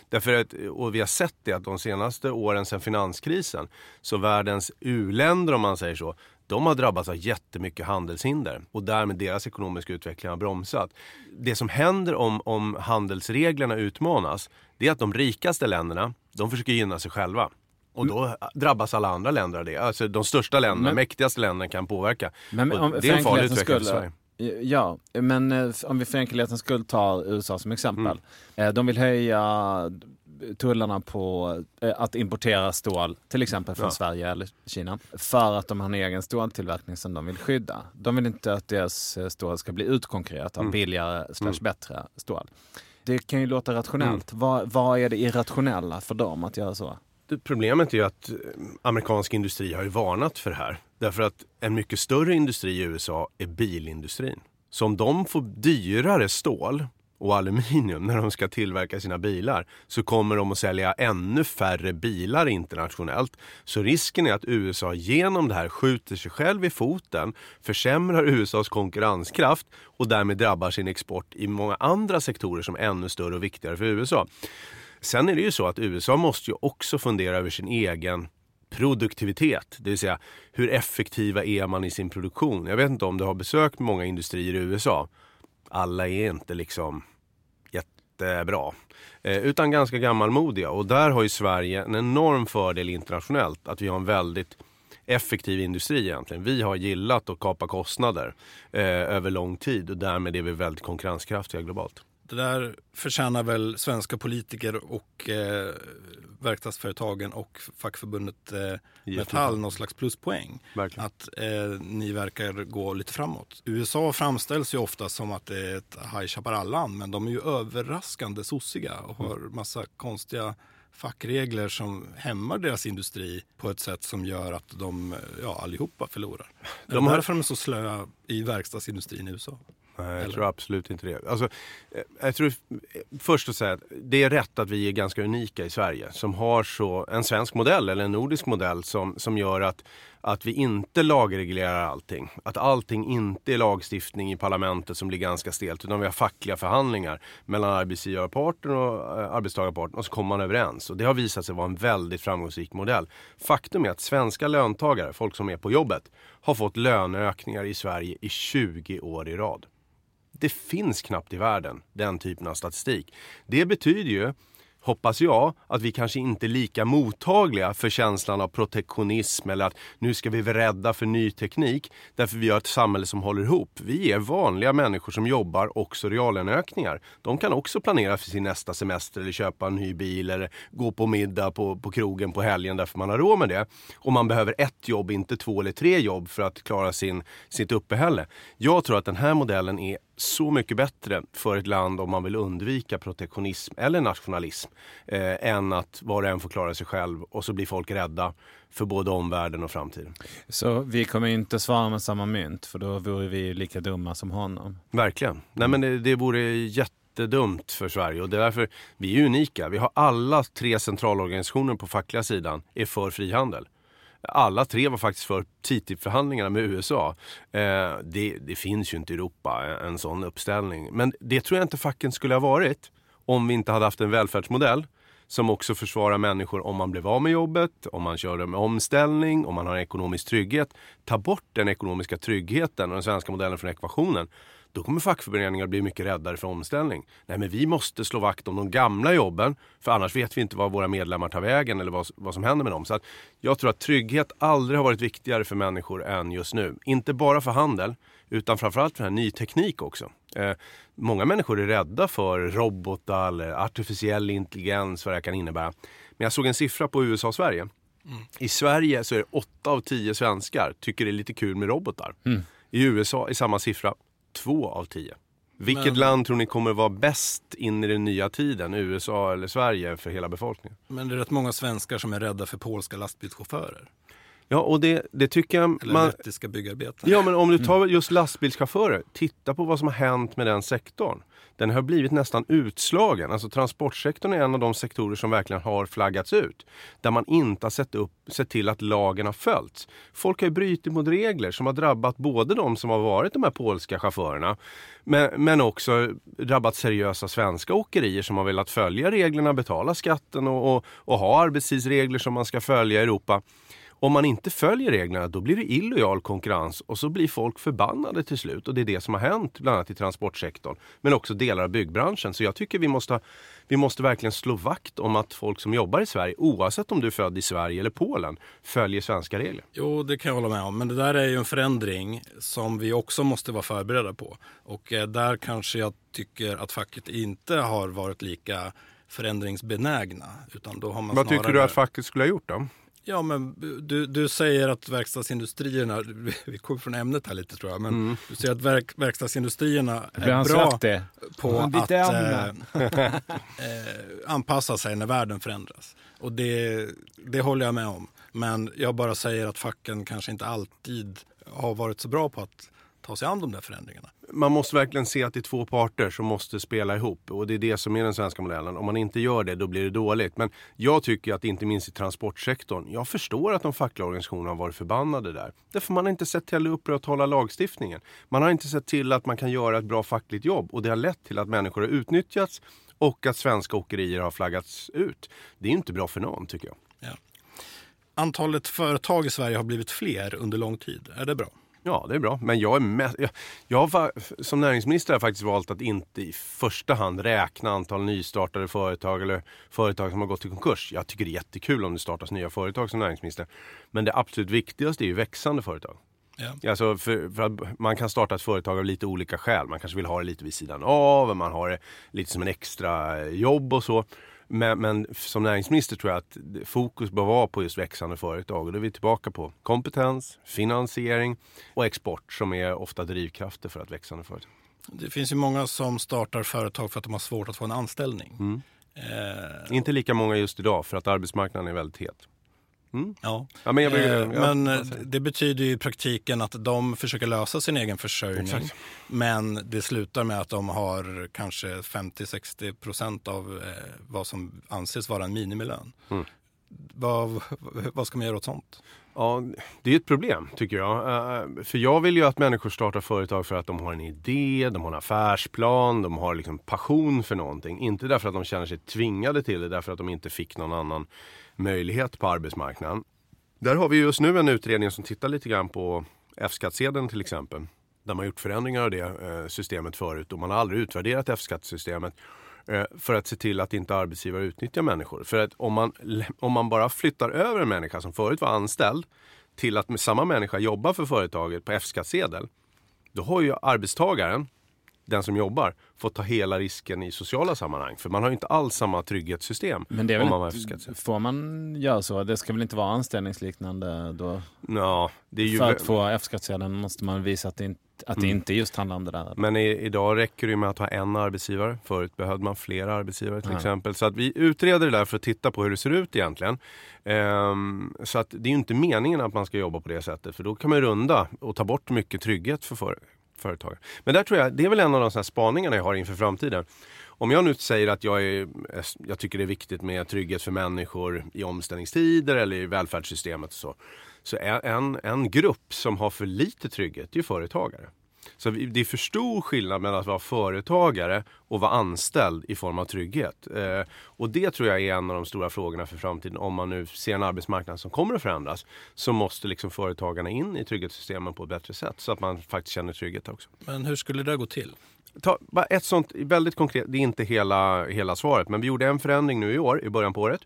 Därför att, och vi har sett det att de senaste åren sedan finanskrisen så världens u-länder om man säger så de har drabbats av jättemycket handelshinder och därmed deras ekonomiska utveckling har bromsat. Det som händer om, om handelsreglerna utmanas det är att de rikaste länderna de försöker gynna sig själva. Och då drabbas alla andra länder av det. Alltså de största länderna, Men- mäktigaste länderna kan påverka. Men om, det är en farlig utveckling för Sverige. Ja, men eh, om vi för enkelhetens skull tar USA som exempel. Mm. Eh, De vill höja tullarna på eh, att importera stål, till exempel från Ja. Sverige eller Kina, för att de har en egen ståltillverkning som de vill skydda. De vill inte att deras stål ska bli utkonkurrerat av Mm. billigare slash Mm. bättre stål. Det kan ju låta rationellt. Vad, vad är det irrationella för dem att göra så? Problemet är ju att eh, amerikansk industri har ju varnat för det här. Därför att en mycket större industri i USA är bilindustrin. Så om de får dyrare stål och aluminium när de ska tillverka sina bilar så kommer de att sälja ännu färre bilar internationellt. Så risken är att USA genom det här skjuter sig själv i foten, försämrar USAs konkurrenskraft och därmed drabbar sin export i många andra sektorer som är ännu större och viktigare för USA. Sen är det ju så att USA måste ju också fundera över sin egen produktivitet. Det vill säga hur effektiva är man i sin produktion? Jag vet inte om du har besökt många industrier i USA. Alla är inte liksom jättebra. Eh, utan ganska gammalmodiga. Och där har ju Sverige en enorm fördel internationellt. Att vi har en väldigt effektiv industri egentligen. Vi har gillat att kapa kostnader eh, över lång tid och därmed är vi väldigt konkurrenskraftiga globalt. Det där förtjänar väl svenska politiker och eh, verkstadsföretagen och fackförbundet eh, Metall någon slags pluspoäng. Verkligen. Att eh, ni verkar gå lite framåt. USA framställs ju ofta som att det är ett High Chaparral-land men de är ju överraskande sossiga och har massa konstiga fackregler som hämmar deras industri på ett sätt som gör att de ja, allihopa förlorar. De De är har- därför de är så slöa i verkstadsindustrin i USA. Nej, jag Eller? tror absolut inte det. Alltså, eh, jag tror eh, först att säga att det är rätt att vi är ganska unika i Sverige som har så en svensk modell eller en nordisk modell som, som gör att, att vi inte lagreglerar allting. Att allting inte är lagstiftning i parlamentet som blir ganska stelt utan vi har fackliga förhandlingar mellan arbetsgivarparten och eh, arbetstagarparten och så kommer man överens. Och det har visat sig vara en väldigt framgångsrik modell. Faktum är att svenska löntagare, folk som är på jobbet, har fått löneökningar i Sverige i 20 år i rad. Det finns knappt i världen den typen av statistik. Det betyder ju, hoppas jag, att vi kanske inte är lika mottagliga för känslan av protektionism eller att nu ska vi vara rädda för ny teknik. Därför vi har ett samhälle som håller ihop. Vi är vanliga människor som jobbar också reallöneökningar. De kan också planera för sin nästa semester eller köpa en ny bil eller gå på middag på, på krogen på helgen därför man har råd med det. Och man behöver ett jobb, inte två eller tre jobb för att klara sin, sitt uppehälle. Jag tror att den här modellen är så mycket bättre för ett land om man vill undvika protektionism eller nationalism eh, än att var och en får klara sig själv och så blir folk rädda för både omvärlden och framtiden. Så vi kommer inte svara med samma mynt, för då vore vi lika dumma som honom. Verkligen. Nej, men det, det vore jättedumt för Sverige och det är därför vi är unika. Vi har alla tre centralorganisationer på fackliga sidan är för frihandel. Alla tre var faktiskt för TTIP-förhandlingarna med USA. Eh, det, det finns ju inte i Europa en, en sån uppställning. Men det tror jag inte facken skulle ha varit om vi inte hade haft en välfärdsmodell som också försvarar människor om man blev av med jobbet, om man kör med omställning, om man har ekonomisk trygghet. Ta bort den ekonomiska tryggheten och den svenska modellen från ekvationen. Då kommer fackföreningar bli mycket räddare för omställning. Nej, men vi måste slå vakt om de gamla jobben, för annars vet vi inte vad våra medlemmar tar vägen eller vad, vad som händer med dem. Så att jag tror att trygghet aldrig har varit viktigare för människor än just nu. Inte bara för handel, utan framförallt för den här ny teknik också. Eh, många människor är rädda för robotar eller artificiell intelligens, vad det kan innebära. Men jag såg en siffra på USA och Sverige. I Sverige så är det 8 av 10 svenskar tycker det är lite kul med robotar. I USA är samma siffra 2 av 10. Vilket Men- land tror ni kommer vara bäst in i den nya tiden? USA eller Sverige för hela befolkningen? Men det är rätt många svenskar som är rädda för polska lastbilschaufförer. Ja, och det, det tycker jag Eller man... lettiska byggarbetare. Ja, men om du tar just lastbilschaufförer, titta på vad som har hänt med den sektorn. Den har blivit nästan utslagen. Alltså transportsektorn är en av de sektorer som verkligen har flaggats ut. Där man inte har sett, upp, sett till att lagen har följts. Folk har ju brutit mot regler som har drabbat både de som har varit de här polska chaufförerna men, men också drabbat seriösa svenska åkerier som har velat följa reglerna, betala skatten och, och, och ha arbetstidsregler som man ska följa i Europa. Om man inte följer reglerna då blir det illojal konkurrens och så blir folk förbannade till slut. Och det är det som har hänt bland annat i transportsektorn. Men också delar av byggbranschen. Så jag tycker vi måste, vi måste verkligen slå vakt om att folk som jobbar i Sverige, oavsett om du är född i Sverige eller Polen, följer svenska regler. Jo, det kan jag hålla med om. Men det där är ju en förändring som vi också måste vara förberedda på. Och eh, där kanske jag tycker att facket inte har varit lika förändringsbenägna. Utan då har man Vad snarare... tycker du att facket skulle ha gjort då? Ja, men du, du säger att verkstadsindustrierna, vi kommer från ämnet här lite tror jag, men Mm. du säger att verk, verkstadsindustrierna är bra på bytte att eh, (laughs) eh, anpassa sig när världen förändras. Och det, det håller jag med om. Men jag bara säger att facken kanske inte alltid har varit så bra på att ta sig an de där förändringarna. Man måste verkligen se att det är två parter som måste spela ihop och det är det som är den svenska modellen. Om man inte gör det då blir det dåligt. Men jag tycker att inte minst i transportsektorn, jag förstår att de fackliga organisationerna har varit förbannade där. Därför man har inte sett till att upprätthålla lagstiftningen. Man har inte sett till att man kan göra ett bra fackligt jobb och det har lett till att människor har utnyttjats och att svenska åkerier har flaggats ut. Det är inte bra för någon tycker jag. Ja. Antalet företag i Sverige har blivit fler under lång tid. Är det bra? Ja, det är bra. Men jag är mest, jag, jag har, som näringsminister har jag faktiskt valt att inte i första hand räkna antal nystartade företag eller företag som har gått i konkurs. Jag tycker det är jättekul om det startas nya företag som näringsminister. Men det absolut viktigaste är ju växande företag. Ja. Alltså för, för att man kan starta ett företag av lite olika skäl. Man kanske vill ha det lite vid sidan av, man har det lite som en extra jobb och så. Men, men som näringsminister tror jag att fokus bör vara på just växande företag. Och då är vi tillbaka på kompetens, finansiering och export som är ofta drivkrafter för att växande företag. Det finns ju många som startar företag för att de har svårt att få en anställning. Mm. Eh, Inte lika många just idag för att arbetsmarknaden är väldigt het. Ja. Ja, men brukar- Eh, ja, men eh, det betyder ju i praktiken att de försöker lösa sin egen försörjning. Exakt. Men det slutar med att de har kanske 50-60 procent av eh, vad som anses vara en minimilön. Mm. Vad, vad ska man göra åt sånt? Ja, det är ett problem tycker jag. Eh, För jag vill ju att människor startar företag för att de har en idé, de har en affärsplan, de har liksom passion för någonting. Inte därför att de känner sig tvingade till det, därför att de inte fick någon annan möjlighet på arbetsmarknaden. Där har vi just nu en utredning som tittar lite grann på F-skattsedeln till exempel. Där man gjort förändringar av det eh, systemet förut och man har aldrig utvärderat F-skattesystemet eh, för att se till att inte arbetsgivare utnyttjar människor. För att om man, om man bara flyttar över en människa som förut var anställd till att med samma människa jobba för företaget på F-skattsedel. Då har ju arbetstagaren, den som jobbar, fått ta hela risken i sociala sammanhang. För man har ju inte alls samma trygghetssystem Men det är om man har väl, får man göra så? Det ska väl inte vara anställningsliknande då? Ja, det är ju... För att få F-skattsedeln måste man visa att det inte, att det Mm. inte just handlar om det där. Men i, idag räcker det med att ha en arbetsgivare. Förut behövde man flera arbetsgivare till Ja. exempel. Så att vi utreder det där för att titta på hur det ser ut egentligen. Ehm, så att det är ju inte meningen att man ska jobba på det sättet. För då kan man runda och ta bort mycket trygghet för för, företagare. Men där tror jag, det är väl en av de här spaningarna jag har inför framtiden. Om jag nu säger att jag, är, jag tycker det är viktigt med trygghet för människor i omställningstider eller i välfärdssystemet och så. Så är en, en grupp som har för lite trygghet, det är ju företagare. Så det är för stor skillnad mellan att vara företagare och vara anställd i form av trygghet. Eh, och det tror jag är en av de stora frågorna för framtiden. Om man nu ser en arbetsmarknad som kommer att förändras så måste liksom företagarna in i trygghetssystemen på ett bättre sätt så att man faktiskt känner trygghet också. Men hur skulle det gå till? Ta, bara ett sånt väldigt konkret, det är inte hela, hela svaret, men vi gjorde en förändring nu i år, i början på året.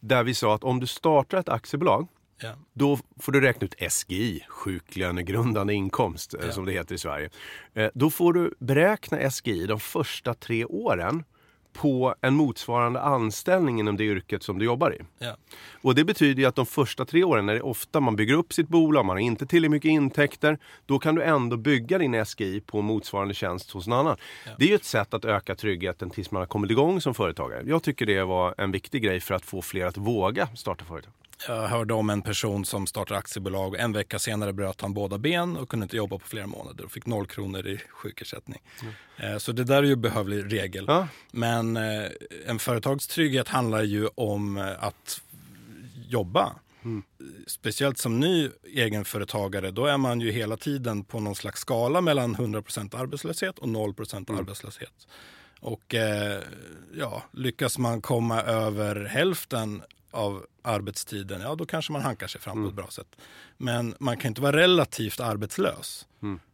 Där vi sa att om du startar ett aktiebolag Ja. då får du räkna ut SGI, sjuklönegrundande inkomst eh, Ja. som det heter i Sverige. Eh, Då får du beräkna SGI de första tre åren på en motsvarande anställning inom det yrket som du jobbar i. Ja. Och det betyder ju att de första tre åren, när det är ofta man bygger upp sitt bolag, man har inte tillräckligt mycket intäkter, då kan du ändå bygga din SGI på motsvarande tjänst hos någon annan. Det är ju ett sätt att öka tryggheten tills man har kommit igång som företagare. Jag tycker det var en viktig grej för att få fler att våga starta företag. Jag hörde om en person som startade aktiebolag. En vecka senare bröt han båda ben och kunde inte jobba på flera månader och fick noll kronor i sjukersättning. Eh, Så det där är ju behövlig regel. Ja. Men eh, en företagstrygghet handlar ju om eh, att jobba. Speciellt som ny egenföretagare, då är man ju hela tiden på någon slags skala mellan 100% arbetslöshet och 0% arbetslöshet. Och eh, ja, lyckas man komma över hälften av arbetstiden, ja då kanske man hankar sig fram på ett bra sätt. Men man kan inte vara relativt arbetslös.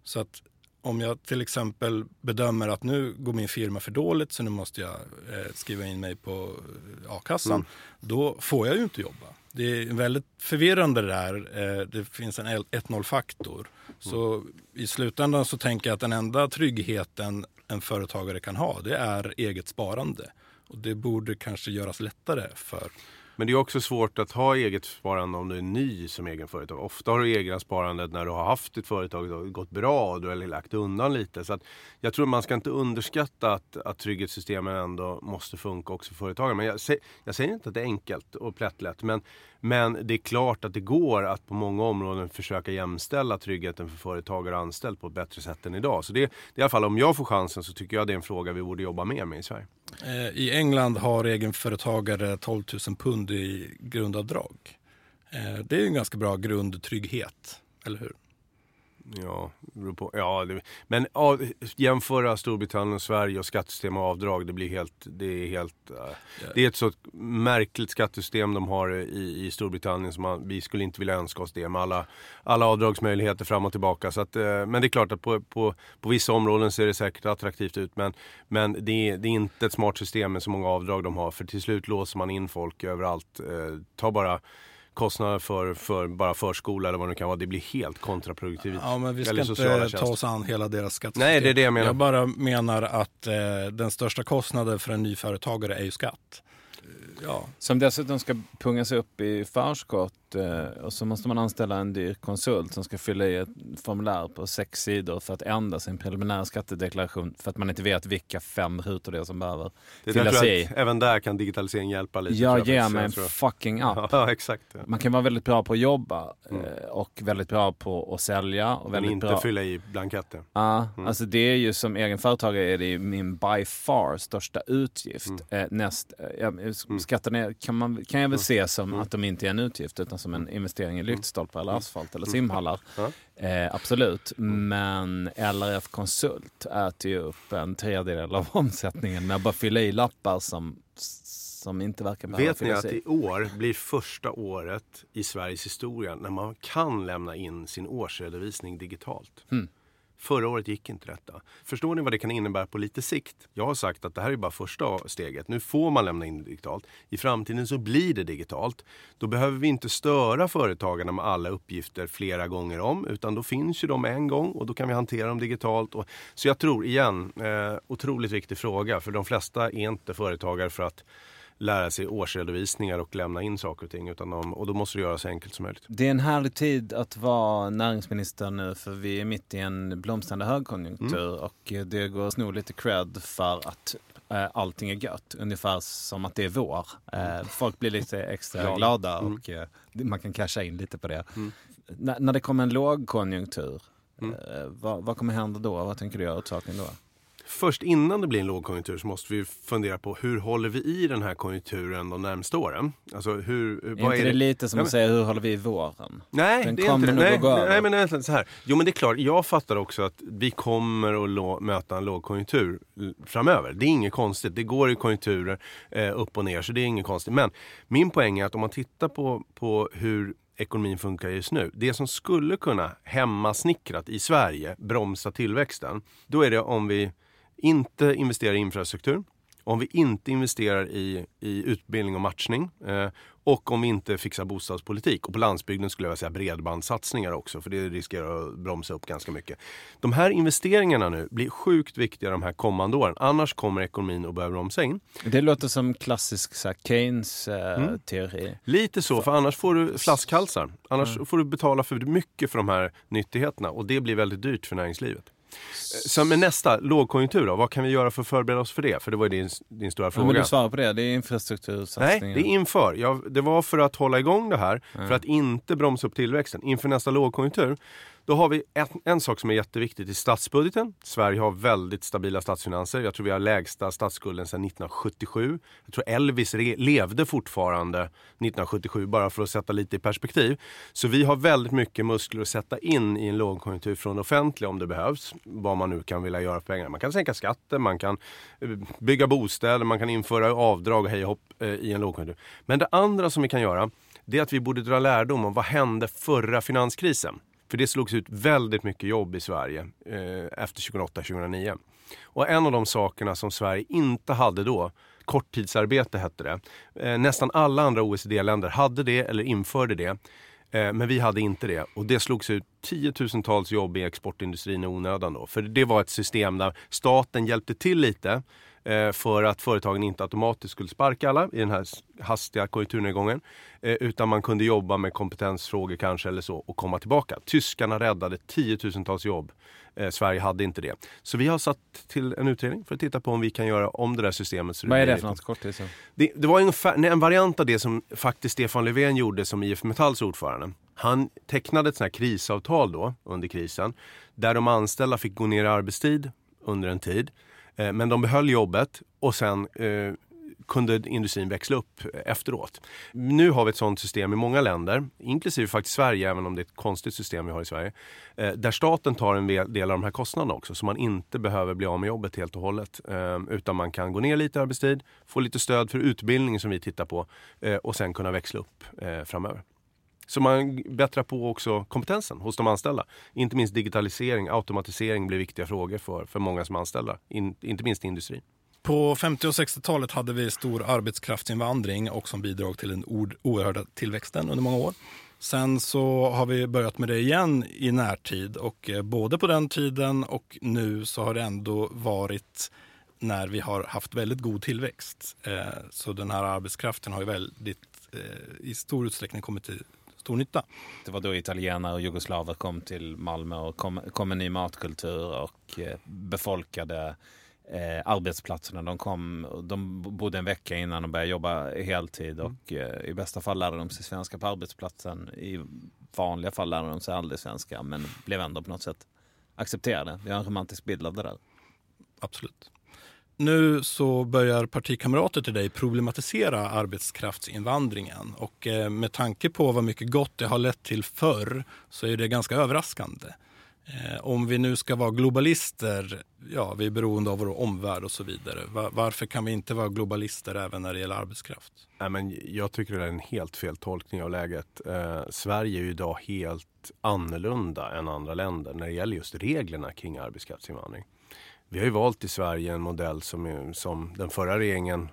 Så att om jag till exempel bedömer att nu går min firma för dåligt så nu måste jag eh, skriva in mig på eh, a-kassan. Då får jag ju inte jobba. Det är väldigt förvirrande det där. Eh, det finns en 1-0-faktor. Så i slutändan så tänker jag att den enda tryggheten en företagare kan ha det är eget sparande. Och det borde kanske göras lättare för men det är också svårt att ha eget sparande om du är ny som egen företag. Ofta har du egna sparandet när du har haft ditt företag och gått bra och du har lagt undan lite. Så att jag tror man ska inte underskatta att, att trygghetssystemen ändå måste funka också för företagare. Men jag, jag säger inte att det är enkelt och plättlätt. Men, men det är klart att det går att på många områden försöka jämställa tryggheten för företagare och anställd på ett bättre sätt än idag. Så det, det är i alla fall om jag får chansen så tycker jag det är en fråga vi borde jobba mer med i Sverige. Eh, I England har egenföretagare 12 000 pund i grundavdrag. Eh, det är en ganska bra grundtrygghet, eller hur? Ja, på. Ja, det, men ja, jämföra Storbritannien och Sverige och skattesystem och avdrag, det blir helt, det är helt, äh, det är ett så märkligt skattesystem de har i, i Storbritannien som man, vi skulle inte vilja önska oss det med alla, alla avdragsmöjligheter fram och tillbaka. Så att, eh, men det är klart att på, på, på vissa områden ser det säkert attraktivt ut men, men det, är, det är inte ett smart system med så många avdrag de har för till slut låser man in folk överallt. Eh, ta bara kostnader för, för bara förskola eller vad det kan vara. Det blir helt kontraproduktivt. Ja, men vi ska inte sociala ta tjänster. oss an hela deras skattesystem. Nej, det är det jag menar. Jag bara menar att eh, den största kostnaden för en ny företagare är ju skatt. Ja, Som dessutom ska pungas upp i förskott eh, och så måste man anställa en dyr konsult som ska fylla i ett formulär på sex sidor för att ändra sin preliminära skattedeklaration för att man inte vet vilka fem rutor det är som behöver Det fyllas i. jag även där kan digitalisering hjälpa lite. Jag ger faktiskt. mig en Jag fucking app. (laughs) Ja, exakt. Ja. Man kan vara väldigt bra på att jobba eh, och väldigt bra på att sälja. Och Men väldigt inte bra. fylla i blanketter. Ja, alltså det är ju som egen företagare är det min by far största utgift. Mm. Eh, näst, eh, ja, skatten är, kan, man, kan jag väl se som att de inte är en utgift utan som en investering i lyktstolpar eller asfalt eller simhallar. Eh, absolut, men LRF Konsult äter ju upp en tredjedel av (laughs) omsättningen med att bara fylla i lappar som, som inte verkar behöva Vet ni att i. år blir första året i Sveriges historia när man kan lämna in sin årsredovisning digitalt. Mm. Förra året gick inte detta. Förstår ni vad det kan innebära på lite sikt? Jag har sagt att det här är bara första steget. Nu får man lämna in digitalt. I framtiden så blir det digitalt. Då behöver vi inte störa företagarna med alla uppgifter flera gånger om. Utan då finns ju de en gång och då kan vi hantera dem digitalt. Och, så jag tror, igen, eh, otroligt viktig fråga. För de flesta är inte företagare för att lära sig årsredovisningar och lämna in saker och ting. Utan de, och då måste det göras så enkelt som möjligt. Det är en härlig tid att vara näringsminister nu för vi är mitt i en blomstrande högkonjunktur Mm. och det går att sno lite cred för att eh, allting är gött. Ungefär som att det är vår. Eh, folk blir lite extra Glada. glada Mm. och eh, man kan casha in lite på det. Mm. När det kommer en lågkonjunktur, Mm. eh, vad, vad kommer hända då? Vad tänker du göra åt saken då? Först innan det blir en lågkonjunktur så måste vi fundera på hur håller vi i den här konjunkturen de närmaste åren? Alltså hur, Är inte det lite som att säga hur håller vi i våren? Nej, Den det är kommer inte det. Nej, nej, men är så här. Jo, men det är klart. Jag fattar också att vi kommer att möta en lågkonjunktur framöver. Det är inget konstigt. Det går i konjunkturer eh, upp och ner, så det är inget konstigt. Men min poäng är att om man tittar på, på hur ekonomin funkar just nu. Det som skulle kunna hemmasnickrat i Sverige bromsa tillväxten. Då är det om vi inte investerar i infrastruktur, om vi inte investerar i, i utbildning och matchning eh, och om vi inte fixar bostadspolitik. Och på landsbygden skulle jag vilja säga bredbandssatsningar också för det riskerar att bromsa upp ganska mycket. De här investeringarna nu blir sjukt viktiga de här kommande åren. Annars kommer ekonomin att börja bromsa in. Det låter som klassisk så här, Mm. Keynes-teori. Lite så, för annars får du flaskhalsar. Annars får du betala för mycket för de här nyttigheterna och det blir väldigt dyrt för näringslivet. Så med nästa lågkonjunktur då, vad kan vi göra för att förbereda oss för det? För det var ju din, din stora Ja, fråga. men du svarar på det, det är Nej, infrastruktursatsningar. det är inför. Ja, det var för att hålla igång det här, för att inte bromsa upp tillväxten. Inför nästa lågkonjunktur, då har vi en, en sak som är jätteviktigt i statsbudgeten. Sverige har väldigt stabila statsfinanser. Jag tror vi har lägsta statsskulden sedan 1977. Jag tror Elvis re- levde fortfarande 1977, bara för att sätta lite i perspektiv. Så vi har väldigt mycket muskler att sätta in i en lågkonjunktur från det offentliga om det behövs. Vad man nu kan vilja göra för pengarna. Man kan sänka skatten, man kan eh, bygga bostäder, man kan införa avdrag och hej hopp eh, i en lågkonjunktur. Men det andra som vi kan göra, det är att vi borde dra lärdom om vad hände förra finanskrisen. För det slogs ut väldigt mycket jobb i Sverige eh, efter 2008-2009. Och en av de sakerna som Sverige inte hade då, korttidsarbete hette det. Eh, nästan alla andra OECD-länder hade det eller införde det. Eh, men vi hade inte det. Och det slogs ut tiotusentals jobb i exportindustrin i onödan då. För det var ett system där staten hjälpte till lite för att företagen inte automatiskt skulle sparka alla i den här hastiga konjunkturnedgången. Eh, utan man kunde jobba med kompetensfrågor kanske eller så och komma tillbaka. Tyskarna räddade tiotusentals jobb. Eh, Sverige hade inte det. Så vi har satt till en utredning för att titta på om vi kan göra om det där systemet. Så Vad är det för något korttids? det, det var ungefär, en variant av det som faktiskt Stefan Löfven gjorde som IF Metalls ordförande. Han tecknade ett sånt här krisavtal då under krisen där de anställda fick gå ner i arbetstid under en tid. Eh, men de behöll jobbet och sen eh, kunde industrin växla upp efteråt. Nu har vi ett sånt system i många länder, inklusive faktiskt Sverige, även om det är ett konstigt system vi har i Sverige. Eh, där staten tar en del av de här kostnaderna också, så man inte behöver bli av med jobbet helt och hållet. Utan man kan gå ner lite i arbetstid, få lite stöd för utbildning som vi tittar på och sen kunna växla upp framöver. Så man bättrar på också kompetensen hos de anställda. Inte minst digitalisering, automatisering blir viktiga frågor för, för många som är anställda. In, inte minst i industrin. På 50 och 60-talet hade vi stor arbetskraftsinvandring och som bidrag till den oerhörda tillväxten under många år. Sen så har vi börjat med det igen i närtid och eh, både på den tiden och nu så har det ändå varit när vi har haft väldigt god tillväxt. Eh, så den här arbetskraften har ju väldigt eh, i stor utsträckning kommit till stor nytta. Det var då italienare och jugoslaver kom till Malmö och kom, kom en ny matkultur och eh, befolkade eh, arbetsplatserna. De, kom, de bodde en vecka innan de började jobba heltid och eh, i bästa fall lärde de sig svenska på arbetsplatsen. I vanliga fall lärde de sig aldrig svenska men blev ändå på något sätt accepterade. Vi har en romantisk bild av det där. Absolut. Nu så börjar partikamrater till dig problematisera arbetskraftsinvandringen och eh, med tanke på vad mycket gott det har lett till förr så är det ganska överraskande. Eh, om vi nu ska vara globalister, ja vi är beroende av vår omvärld och så vidare. Varför kan vi inte vara globalister även när det gäller arbetskraft? Nej, men jag tycker det är en helt fel tolkning av läget. Eh, Sverige är ju idag helt annorlunda än andra länder när det gäller just reglerna kring arbetskraftsinvandring. Vi har ju valt i Sverige en modell som, som den förra regeringen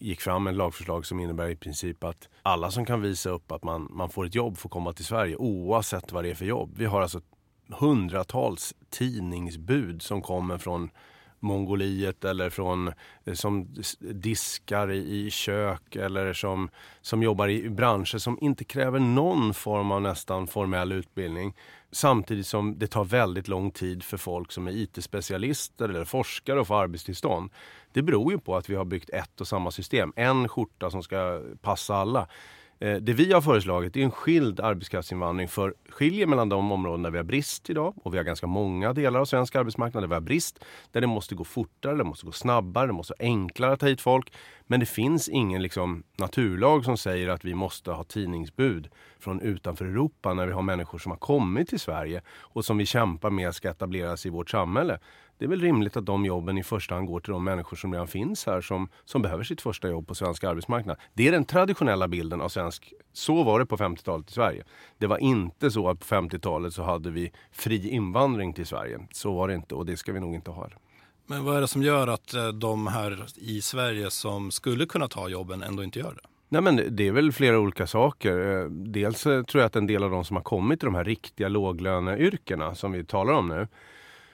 gick fram med ett lagförslag som innebär i princip att alla som kan visa upp att man, man får ett jobb får komma till Sverige oavsett vad det är för jobb. Vi har alltså hundratals tidningsbud som kommer från Mongoliet eller från, eh, som diskar i, i kök eller som, som jobbar i branscher som inte kräver någon form av nästan formell utbildning. Samtidigt som det tar väldigt lång tid för folk som är IT-specialister eller forskare att få arbetstillstånd. Det beror ju på att vi har byggt ett och samma system. En skjorta som ska passa alla. Eh, det vi har föreslagit är en skild arbetskraftsinvandring för skiljer mellan de områden där vi har brist idag och vi har ganska många delar av svensk arbetsmarknad där vi har brist. Där det måste gå fortare, det måste gå snabbare, det måste vara enklare att ta hit folk. Men det finns ingen liksom, naturlag som säger att vi måste ha tidningsbud från utanför Europa när vi har människor som har kommit till Sverige och som vi kämpar med ska etableras i vårt samhälle. Det är väl rimligt att de jobben i första hand går till de människor som redan finns här som, som behöver sitt första jobb på svensk arbetsmarknad. Det är den traditionella bilden av svensk... Så var det på 50-talet i Sverige. Det var inte så att på 50-talet så hade vi fri invandring till Sverige. Så var det inte och det ska vi nog inte ha. Men vad är det som gör att eh, de här i Sverige som skulle kunna ta jobben ändå inte gör det? Nej, men det är väl flera olika saker. Eh, Dels eh, tror jag att en del av de som har kommit till de här riktiga låglöneyrkena som vi talar om nu.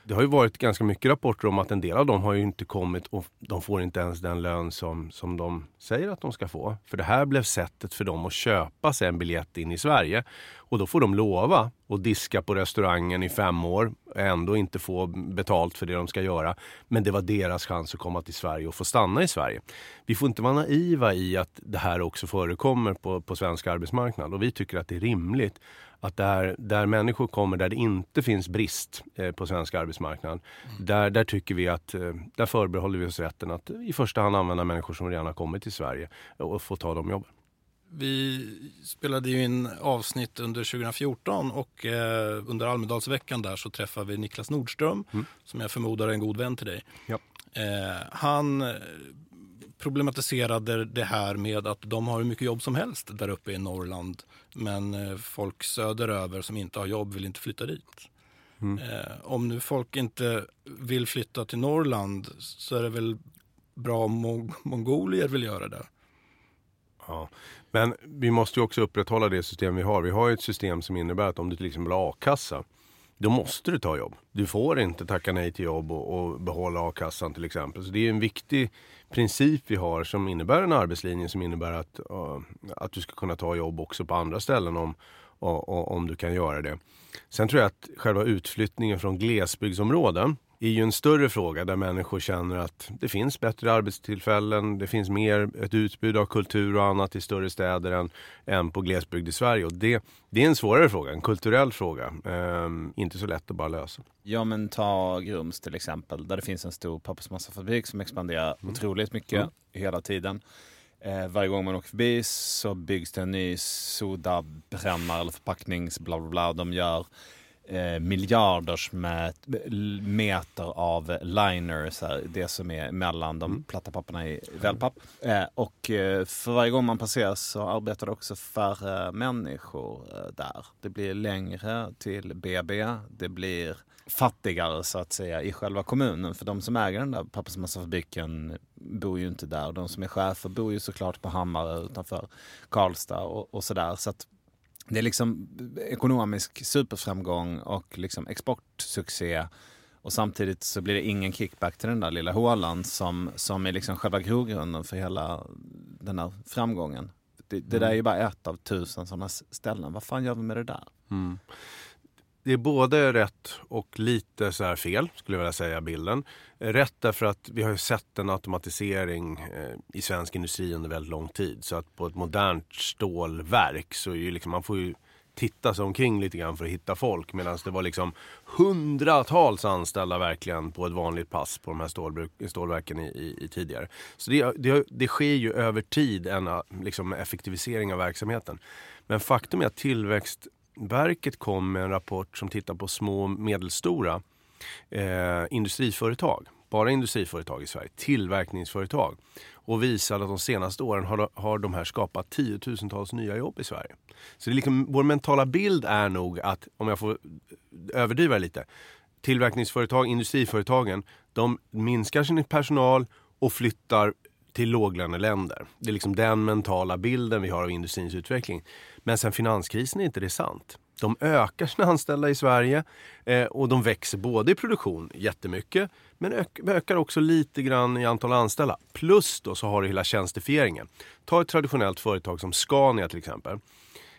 Det har ju varit ganska mycket rapporter om att en del av dem har ju inte kommit och de får inte ens den lön som, som de säger att de ska få. För det här blev sättet för dem att köpa sig en biljett in i Sverige. Och då får de lova att diska på restaurangen i fem år och ändå inte få betalt för det de ska göra. Men det var deras chans att komma till Sverige och få stanna i Sverige. Vi får inte vara naiva i att det här också förekommer på, på svensk arbetsmarknad och vi tycker att det är rimligt att där, där människor kommer där det inte finns brist eh, på svensk arbetsmarknad, där, där tycker vi att, eh, där förbehåller vi oss rätten att i första hand använda människor som redan har kommit till Sverige och få ta de jobben. Vi spelade ju in avsnitt under 2014 och eh, under Almedalsveckan där så träffade vi Niklas Nordström som jag förmodar är en god vän till dig. Ja. Eh, han eh, problematiserade det här med att de har hur mycket jobb som helst där uppe i Norrland men eh, folk söderöver som inte har jobb vill inte flytta dit. Eh, om nu folk inte vill flytta till Norrland så är det väl bra om mong- mongolier vill göra det. Ja. Men vi måste ju också upprätthålla det system vi har. Vi har ju ett system som innebär att om du till exempel har a-kassa, då måste du ta jobb. Du får inte tacka nej till jobb och, och behålla a-kassan till exempel. Så det är en viktig princip vi har som innebär en arbetslinje som innebär att, uh, att du ska kunna ta jobb också på andra ställen om, uh, om du kan göra det. Sen tror jag att själva utflyttningen från glesbygdsområden är ju en större fråga där människor känner att det finns bättre arbetstillfällen, det finns mer ett utbud av kultur och annat i större städer än, än på glesbygd i Sverige. Och det, det är en svårare fråga, en kulturell fråga. Ehm, inte så lätt att bara lösa. Ja men ta Grums till exempel där det finns en stor pappersmassafabrik som expanderar otroligt mycket hela tiden. Eh, varje gång man åker förbi så byggs det en ny sodabrännare eller förpacknings bla bla bla. De gör eh, miljarders met, meter av liner, så här, det som är mellan de platta papperna i wellpapp. Eh, och eh, för varje gång man passerar så arbetar det också färre människor där. Det blir längre till BB, det blir fattigare så att säga i själva kommunen. För de som äger den där pappersmassafabriken bor ju inte där. De som är chefer bor ju såklart på Hammarö utanför Karlstad och, och sådär. Så att det är liksom ekonomisk superframgång och liksom exportsuccé. Och samtidigt så blir det ingen kickback till den där lilla hålan som, som är liksom själva grogrunden för hela den här framgången. Det, det där är ju bara ett av tusen sådana ställen. Vad fan gör vi med det där? Det är både rätt och lite så här fel, skulle jag vilja säga, bilden. Rätt därför att vi har ju sett en automatisering eh, i svensk industri under väldigt lång tid. Så att på ett modernt stålverk så är ju liksom, man får ju titta sig omkring lite grann för att hitta folk. Medan det var liksom hundratals anställda verkligen på ett vanligt pass på de här stålbruk, stålverken i, i, i tidigare. Så det, det, det sker ju över tid en liksom, effektivisering av verksamheten. Men faktum är att tillväxt Verket kom med en rapport som tittar på små och medelstora eh, industriföretag. Bara industriföretag i Sverige, tillverkningsföretag. Och visade att de senaste åren har, har de här skapat tiotusentals nya jobb i Sverige. Så det är liksom, vår mentala bild är nog att, om jag får överdriva lite, tillverkningsföretag, industriföretagen, de minskar sin personal och flyttar till låglöneländer. Det är liksom den mentala bilden vi har av industrins utveckling. Men sen finanskrisen är inte det sant. De ökar sina anställda i Sverige eh, och de växer både i produktion jättemycket men ök, ökar också lite grann i antal anställda. Plus då så har du hela tjänstifieringen. Ta ett traditionellt företag som Scania till exempel.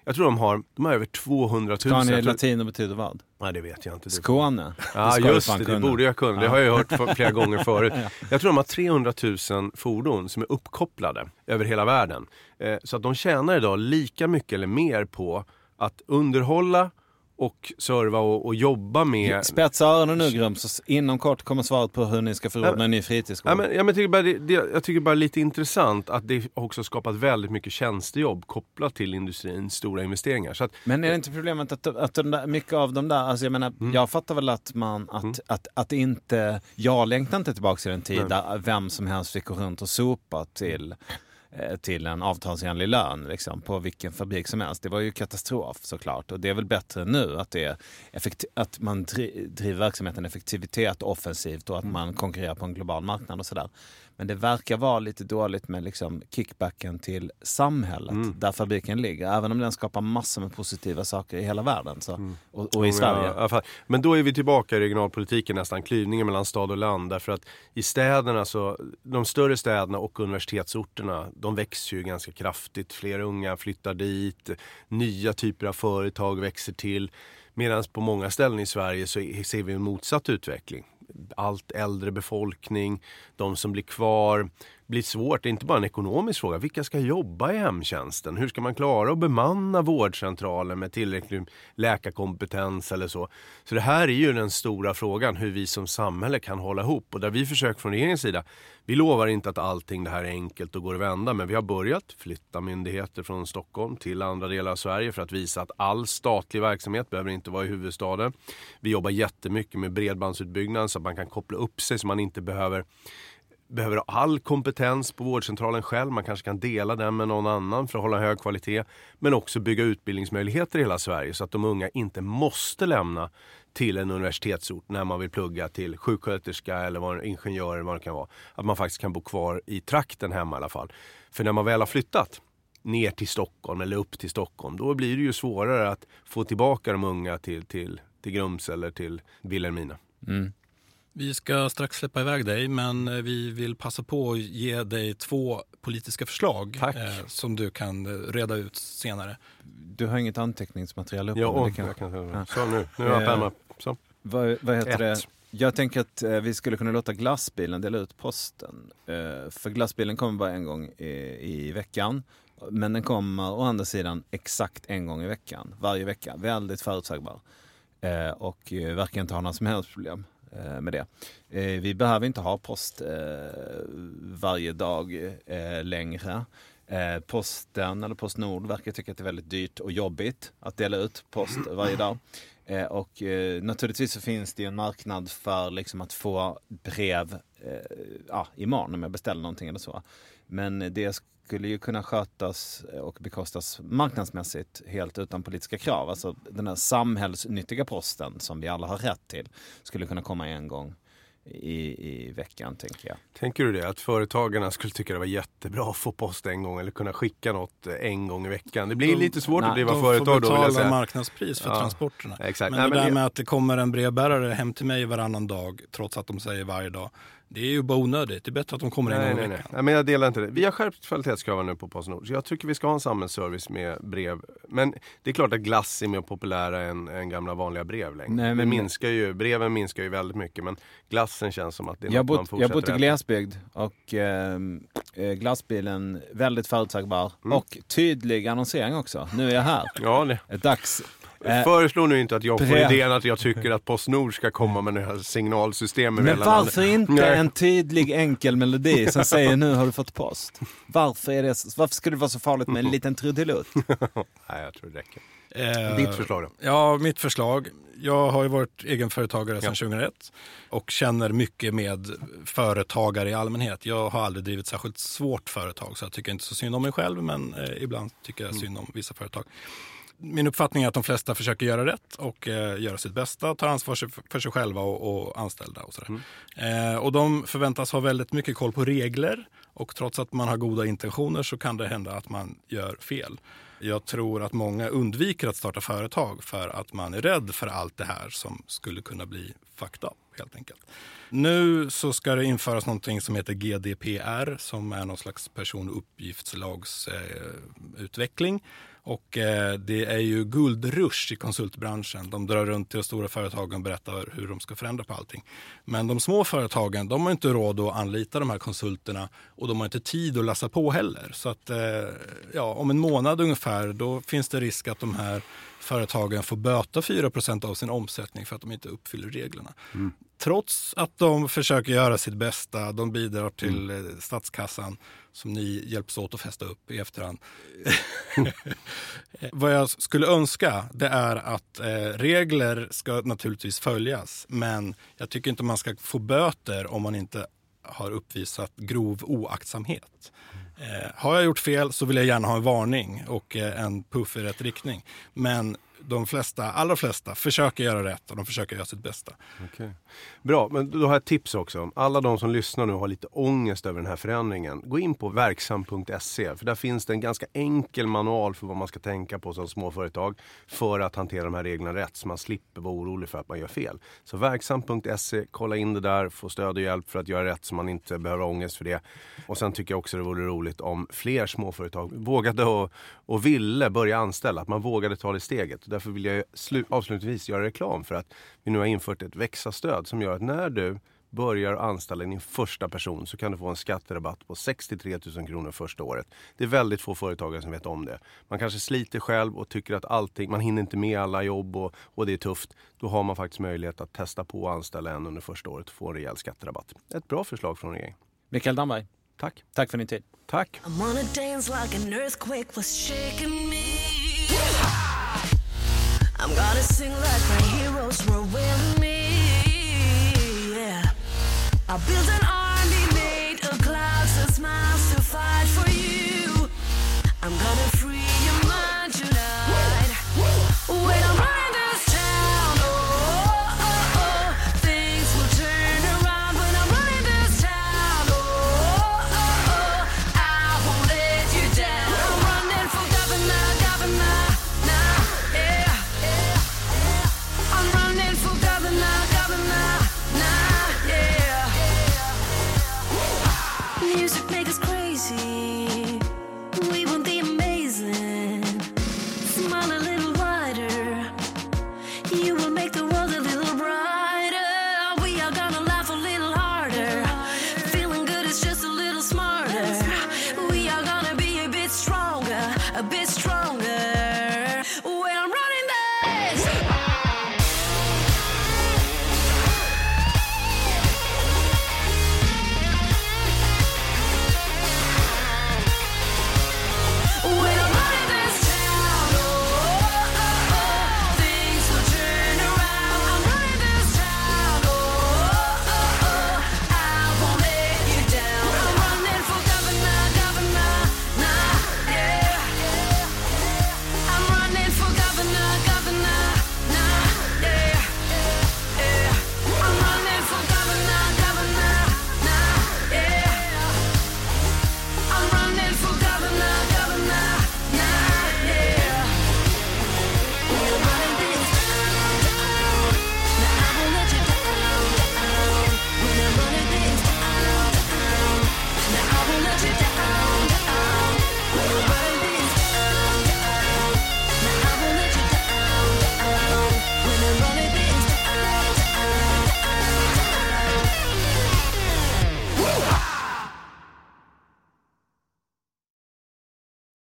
Jag tror de har, de har över 200 000. Skåne tror- latino betyder vad? Nej, det vet jag inte. Det- Skåne. Ja, du just det. Det kunna. borde jag kunna. Det har jag hört flera gånger (laughs) förut. Jag tror de har 300 000 fordon som är uppkopplade över hela världen. Eh, Så att de tjänar idag lika mycket eller mer på att underhålla och serva och, och jobba med... Spetsa öronen nu Grums, så inom kort kommer svaret på hur ni ska förordna en ny fritidsgård. Ja, men, ja, men jag, tycker bara det, det, jag tycker bara lite intressant att det också skapat väldigt mycket tjänstejobb kopplat till industrins stora investeringar. Så att, Men är det inte problemet att, att den där, mycket av de där, alltså jag menar, Mm. jag fattar väl att man, att, att, att inte, jag längtar inte tillbaka till en tid där vem som helst fick gå runt och sopa till till en avtalsenlig lön liksom, på vilken fabrik som helst. Det var ju katastrof såklart. Och det är väl bättre nu att, det att man dri- driver verksamheten effektivitet offensivt och att man konkurrerar på en global marknad och sådär. Men det verkar vara lite dåligt med liksom kickbacken till samhället där fabriken ligger. Även om den skapar massor med positiva saker i hela världen så, och, och i Sverige. Ja, fall. Men då är vi tillbaka i regionalpolitiken nästan, klyvningen mellan stad och land. Därför att i städerna, så, de större städerna och universitetsorterna, de växer ju ganska kraftigt. Fler unga flyttar dit, nya typer av företag växer till. Medan på många ställen i Sverige så ser vi en motsatt utveckling. Allt äldre befolkning, de som blir kvar, blir svårt. Det är inte bara en ekonomisk fråga. Vilka ska jobba i hemtjänsten? Hur ska man klara att bemanna vårdcentralen med tillräcklig läkarkompetens eller så? Så det här är ju den stora frågan, hur vi som samhälle kan hålla ihop. Och där vi försöker från regeringens sida, vi lovar inte att allting det här är enkelt och går att vända, men vi har börjat flytta myndigheter från Stockholm till andra delar av Sverige för att visa att all statlig verksamhet behöver inte vara i huvudstaden. Vi jobbar jättemycket med bredbandsutbyggnad så att man kan koppla upp sig så man inte behöver behöver ha all kompetens på vårdcentralen själv. Man kanske kan dela den med någon annan för att hålla hög kvalitet. Men också bygga utbildningsmöjligheter i hela Sverige så att de unga inte måste lämna till en universitetsort när man vill plugga till sjuksköterska eller vad, ingenjör eller vad det kan vara. Att man faktiskt kan bo kvar i trakten hemma i alla fall. För när man väl har flyttat ner till Stockholm eller upp till Stockholm då blir det ju svårare att få tillbaka de unga till, till, till Grums eller till Vilhelmina. Mm. Vi ska strax släppa iväg dig, men eh, vi vill passa på att ge dig två politiska förslag eh, som du kan eh, reda ut senare. Du har inget anteckningsmaterial uppe? Kan- jag kan, Ja. så nu, nu har jag Eh, penna. Så. Vad, vad heter Ett. det? Jag tänker att eh, vi skulle kunna låta glassbilen dela ut posten. Eh, för glassbilen kommer bara en gång i, i veckan. Men den kommer å andra sidan exakt en gång i veckan. Varje vecka. Väldigt förutsägbar. Och verkar inte ha några som helst problem med det. Eh, vi behöver inte ha post eh, varje dag eh, längre. Eh, Posten eller Postnord verkar tycka att det är väldigt dyrt och jobbigt att dela ut post (clears throat) varje dag. Eh, och eh, naturligtvis så finns det ju en marknad för liksom att få brev eh, ja, imorgon om jag beställer någonting eller så. Men det skulle ju kunna skötas och bekostas marknadsmässigt helt utan politiska krav. Alltså den här samhällsnyttiga posten som vi alla har rätt till skulle kunna komma en gång i, i veckan tänker jag. Tänker du det? Att företagarna skulle tycka det var jättebra att få post en gång eller kunna skicka något eh, en gång i veckan. Det blir De- lite svårt nej, att driva De företag får då vill jag betala säga. marknadspris för Ja, transporterna. exakt. Men Nej, det men där det- med att det kommer en brevbärare hem till mig varannan dag trots att de säger varje dag. Det är ju bara onödigt. Det är bättre att de kommer en Nej, gång nej, i nej. veckan. nej. Men jag delar inte det. Vi har skärpt kvalitetskraven nu på Postnord. Så jag tycker vi ska ha en samhällsservice med brev. Men det är klart att glass är mer populära än, än gamla vanliga brev längre. Nej, det men- minskar ju, breven minskar ju väldigt mycket men glassen känns som att det är Jag något man bott, jag fortsätter har bott i glesbygd och eh, eh, glassbilen väldigt förutsägbar och tydlig annonsering också. Nu är jag här. Ja, det. Dags. Eh, Föreslå nu inte att jag får idén att jag tycker att Postnord ska komma med det här signalsystemet. Men varför inte Nej. en tydlig enkel melodi som säger nu har du fått post? Varför, är det, varför skulle det vara så farligt med en liten trudelutt? (laughs) Nej, jag tror det räcker. Eh, Ditt förslag då? Ja, mitt förslag. Jag har ju varit egenföretagare sedan 2001 och känner mycket med företagare i allmänhet. Jag har aldrig drivit särskilt svårt företag så jag tycker inte så synd om mig själv men eh, ibland tycker jag synd om vissa företag. Min uppfattning är att de flesta försöker göra rätt och eh, göra sitt bästa, tar ansvar för sig själva och, och anställda. Och, sådär. Eh, och de förväntas ha väldigt mycket koll på regler och trots att man har goda intentioner så kan det hända att man gör fel. Jag tror att många undviker att starta företag för att man är rädd för allt det här som skulle kunna bli fucked up helt enkelt. Nu så ska det införas någonting som heter GDPR som är någon slags person och uppgiftslagsutveckling. Eh, utveckling. Och eh, det är ju guldrush i konsultbranschen. De drar runt till de stora företagen och berättar hur de ska förändra på allting. Men de små företagen, de har inte råd att anlita de här konsulterna och de har inte tid att läsa på heller. Så att eh, ja, om en månad ungefär, då finns det risk att de här företagen får böta 4% av sin omsättning för att de inte uppfyller reglerna. Trots att de försöker göra sitt bästa, de bidrar till eh, statskassan som ni hjälps åt att fästa upp i efterhand. (laughs) Vad jag skulle önska det är att eh, regler ska naturligtvis följas men jag tycker inte man ska få böter om man inte har uppvisat grov oaktsamhet. Eh, har jag gjort fel så vill jag gärna ha en varning och eh, en puff i rätt riktning. Men de flesta, allra flesta försöker göra rätt och de försöker göra sitt bästa. Okay. Bra, men då har jag ett tips också. Alla de som lyssnar nu och har lite ångest över den här förändringen. Gå in på verksam.se för där finns det en ganska enkel manual för vad man ska tänka på som småföretag för att hantera de här reglerna rätt så man slipper vara orolig för att man gör fel. Så verksam.se, kolla in det där, få stöd och hjälp för att göra rätt så man inte behöver ha ångest för det. Och sen tycker jag också det vore roligt om fler småföretag vågade och, och ville börja anställa, att man vågade ta det steget. Därför vill jag slu- avslutningsvis göra reklam för att vi nu har infört ett växa-stöd som gör att när du börjar anställa din första person så kan du få en skatterabatt på 63 000 kronor första året. Det är väldigt få företagare som vet om det. Man kanske sliter själv och tycker att allting, man hinner inte med alla jobb och, och det är tufft. Då har man faktiskt möjlighet att testa på att anställa en under första året och få en rejäl skatterabatt. Ett bra förslag från regeringen. Mikael Damberg, Tack. tack för din tid. Tack. I'm gonna sing like my heroes were with me. Yeah. I built an army made of clouds and smiles to fight for you. I'm gonna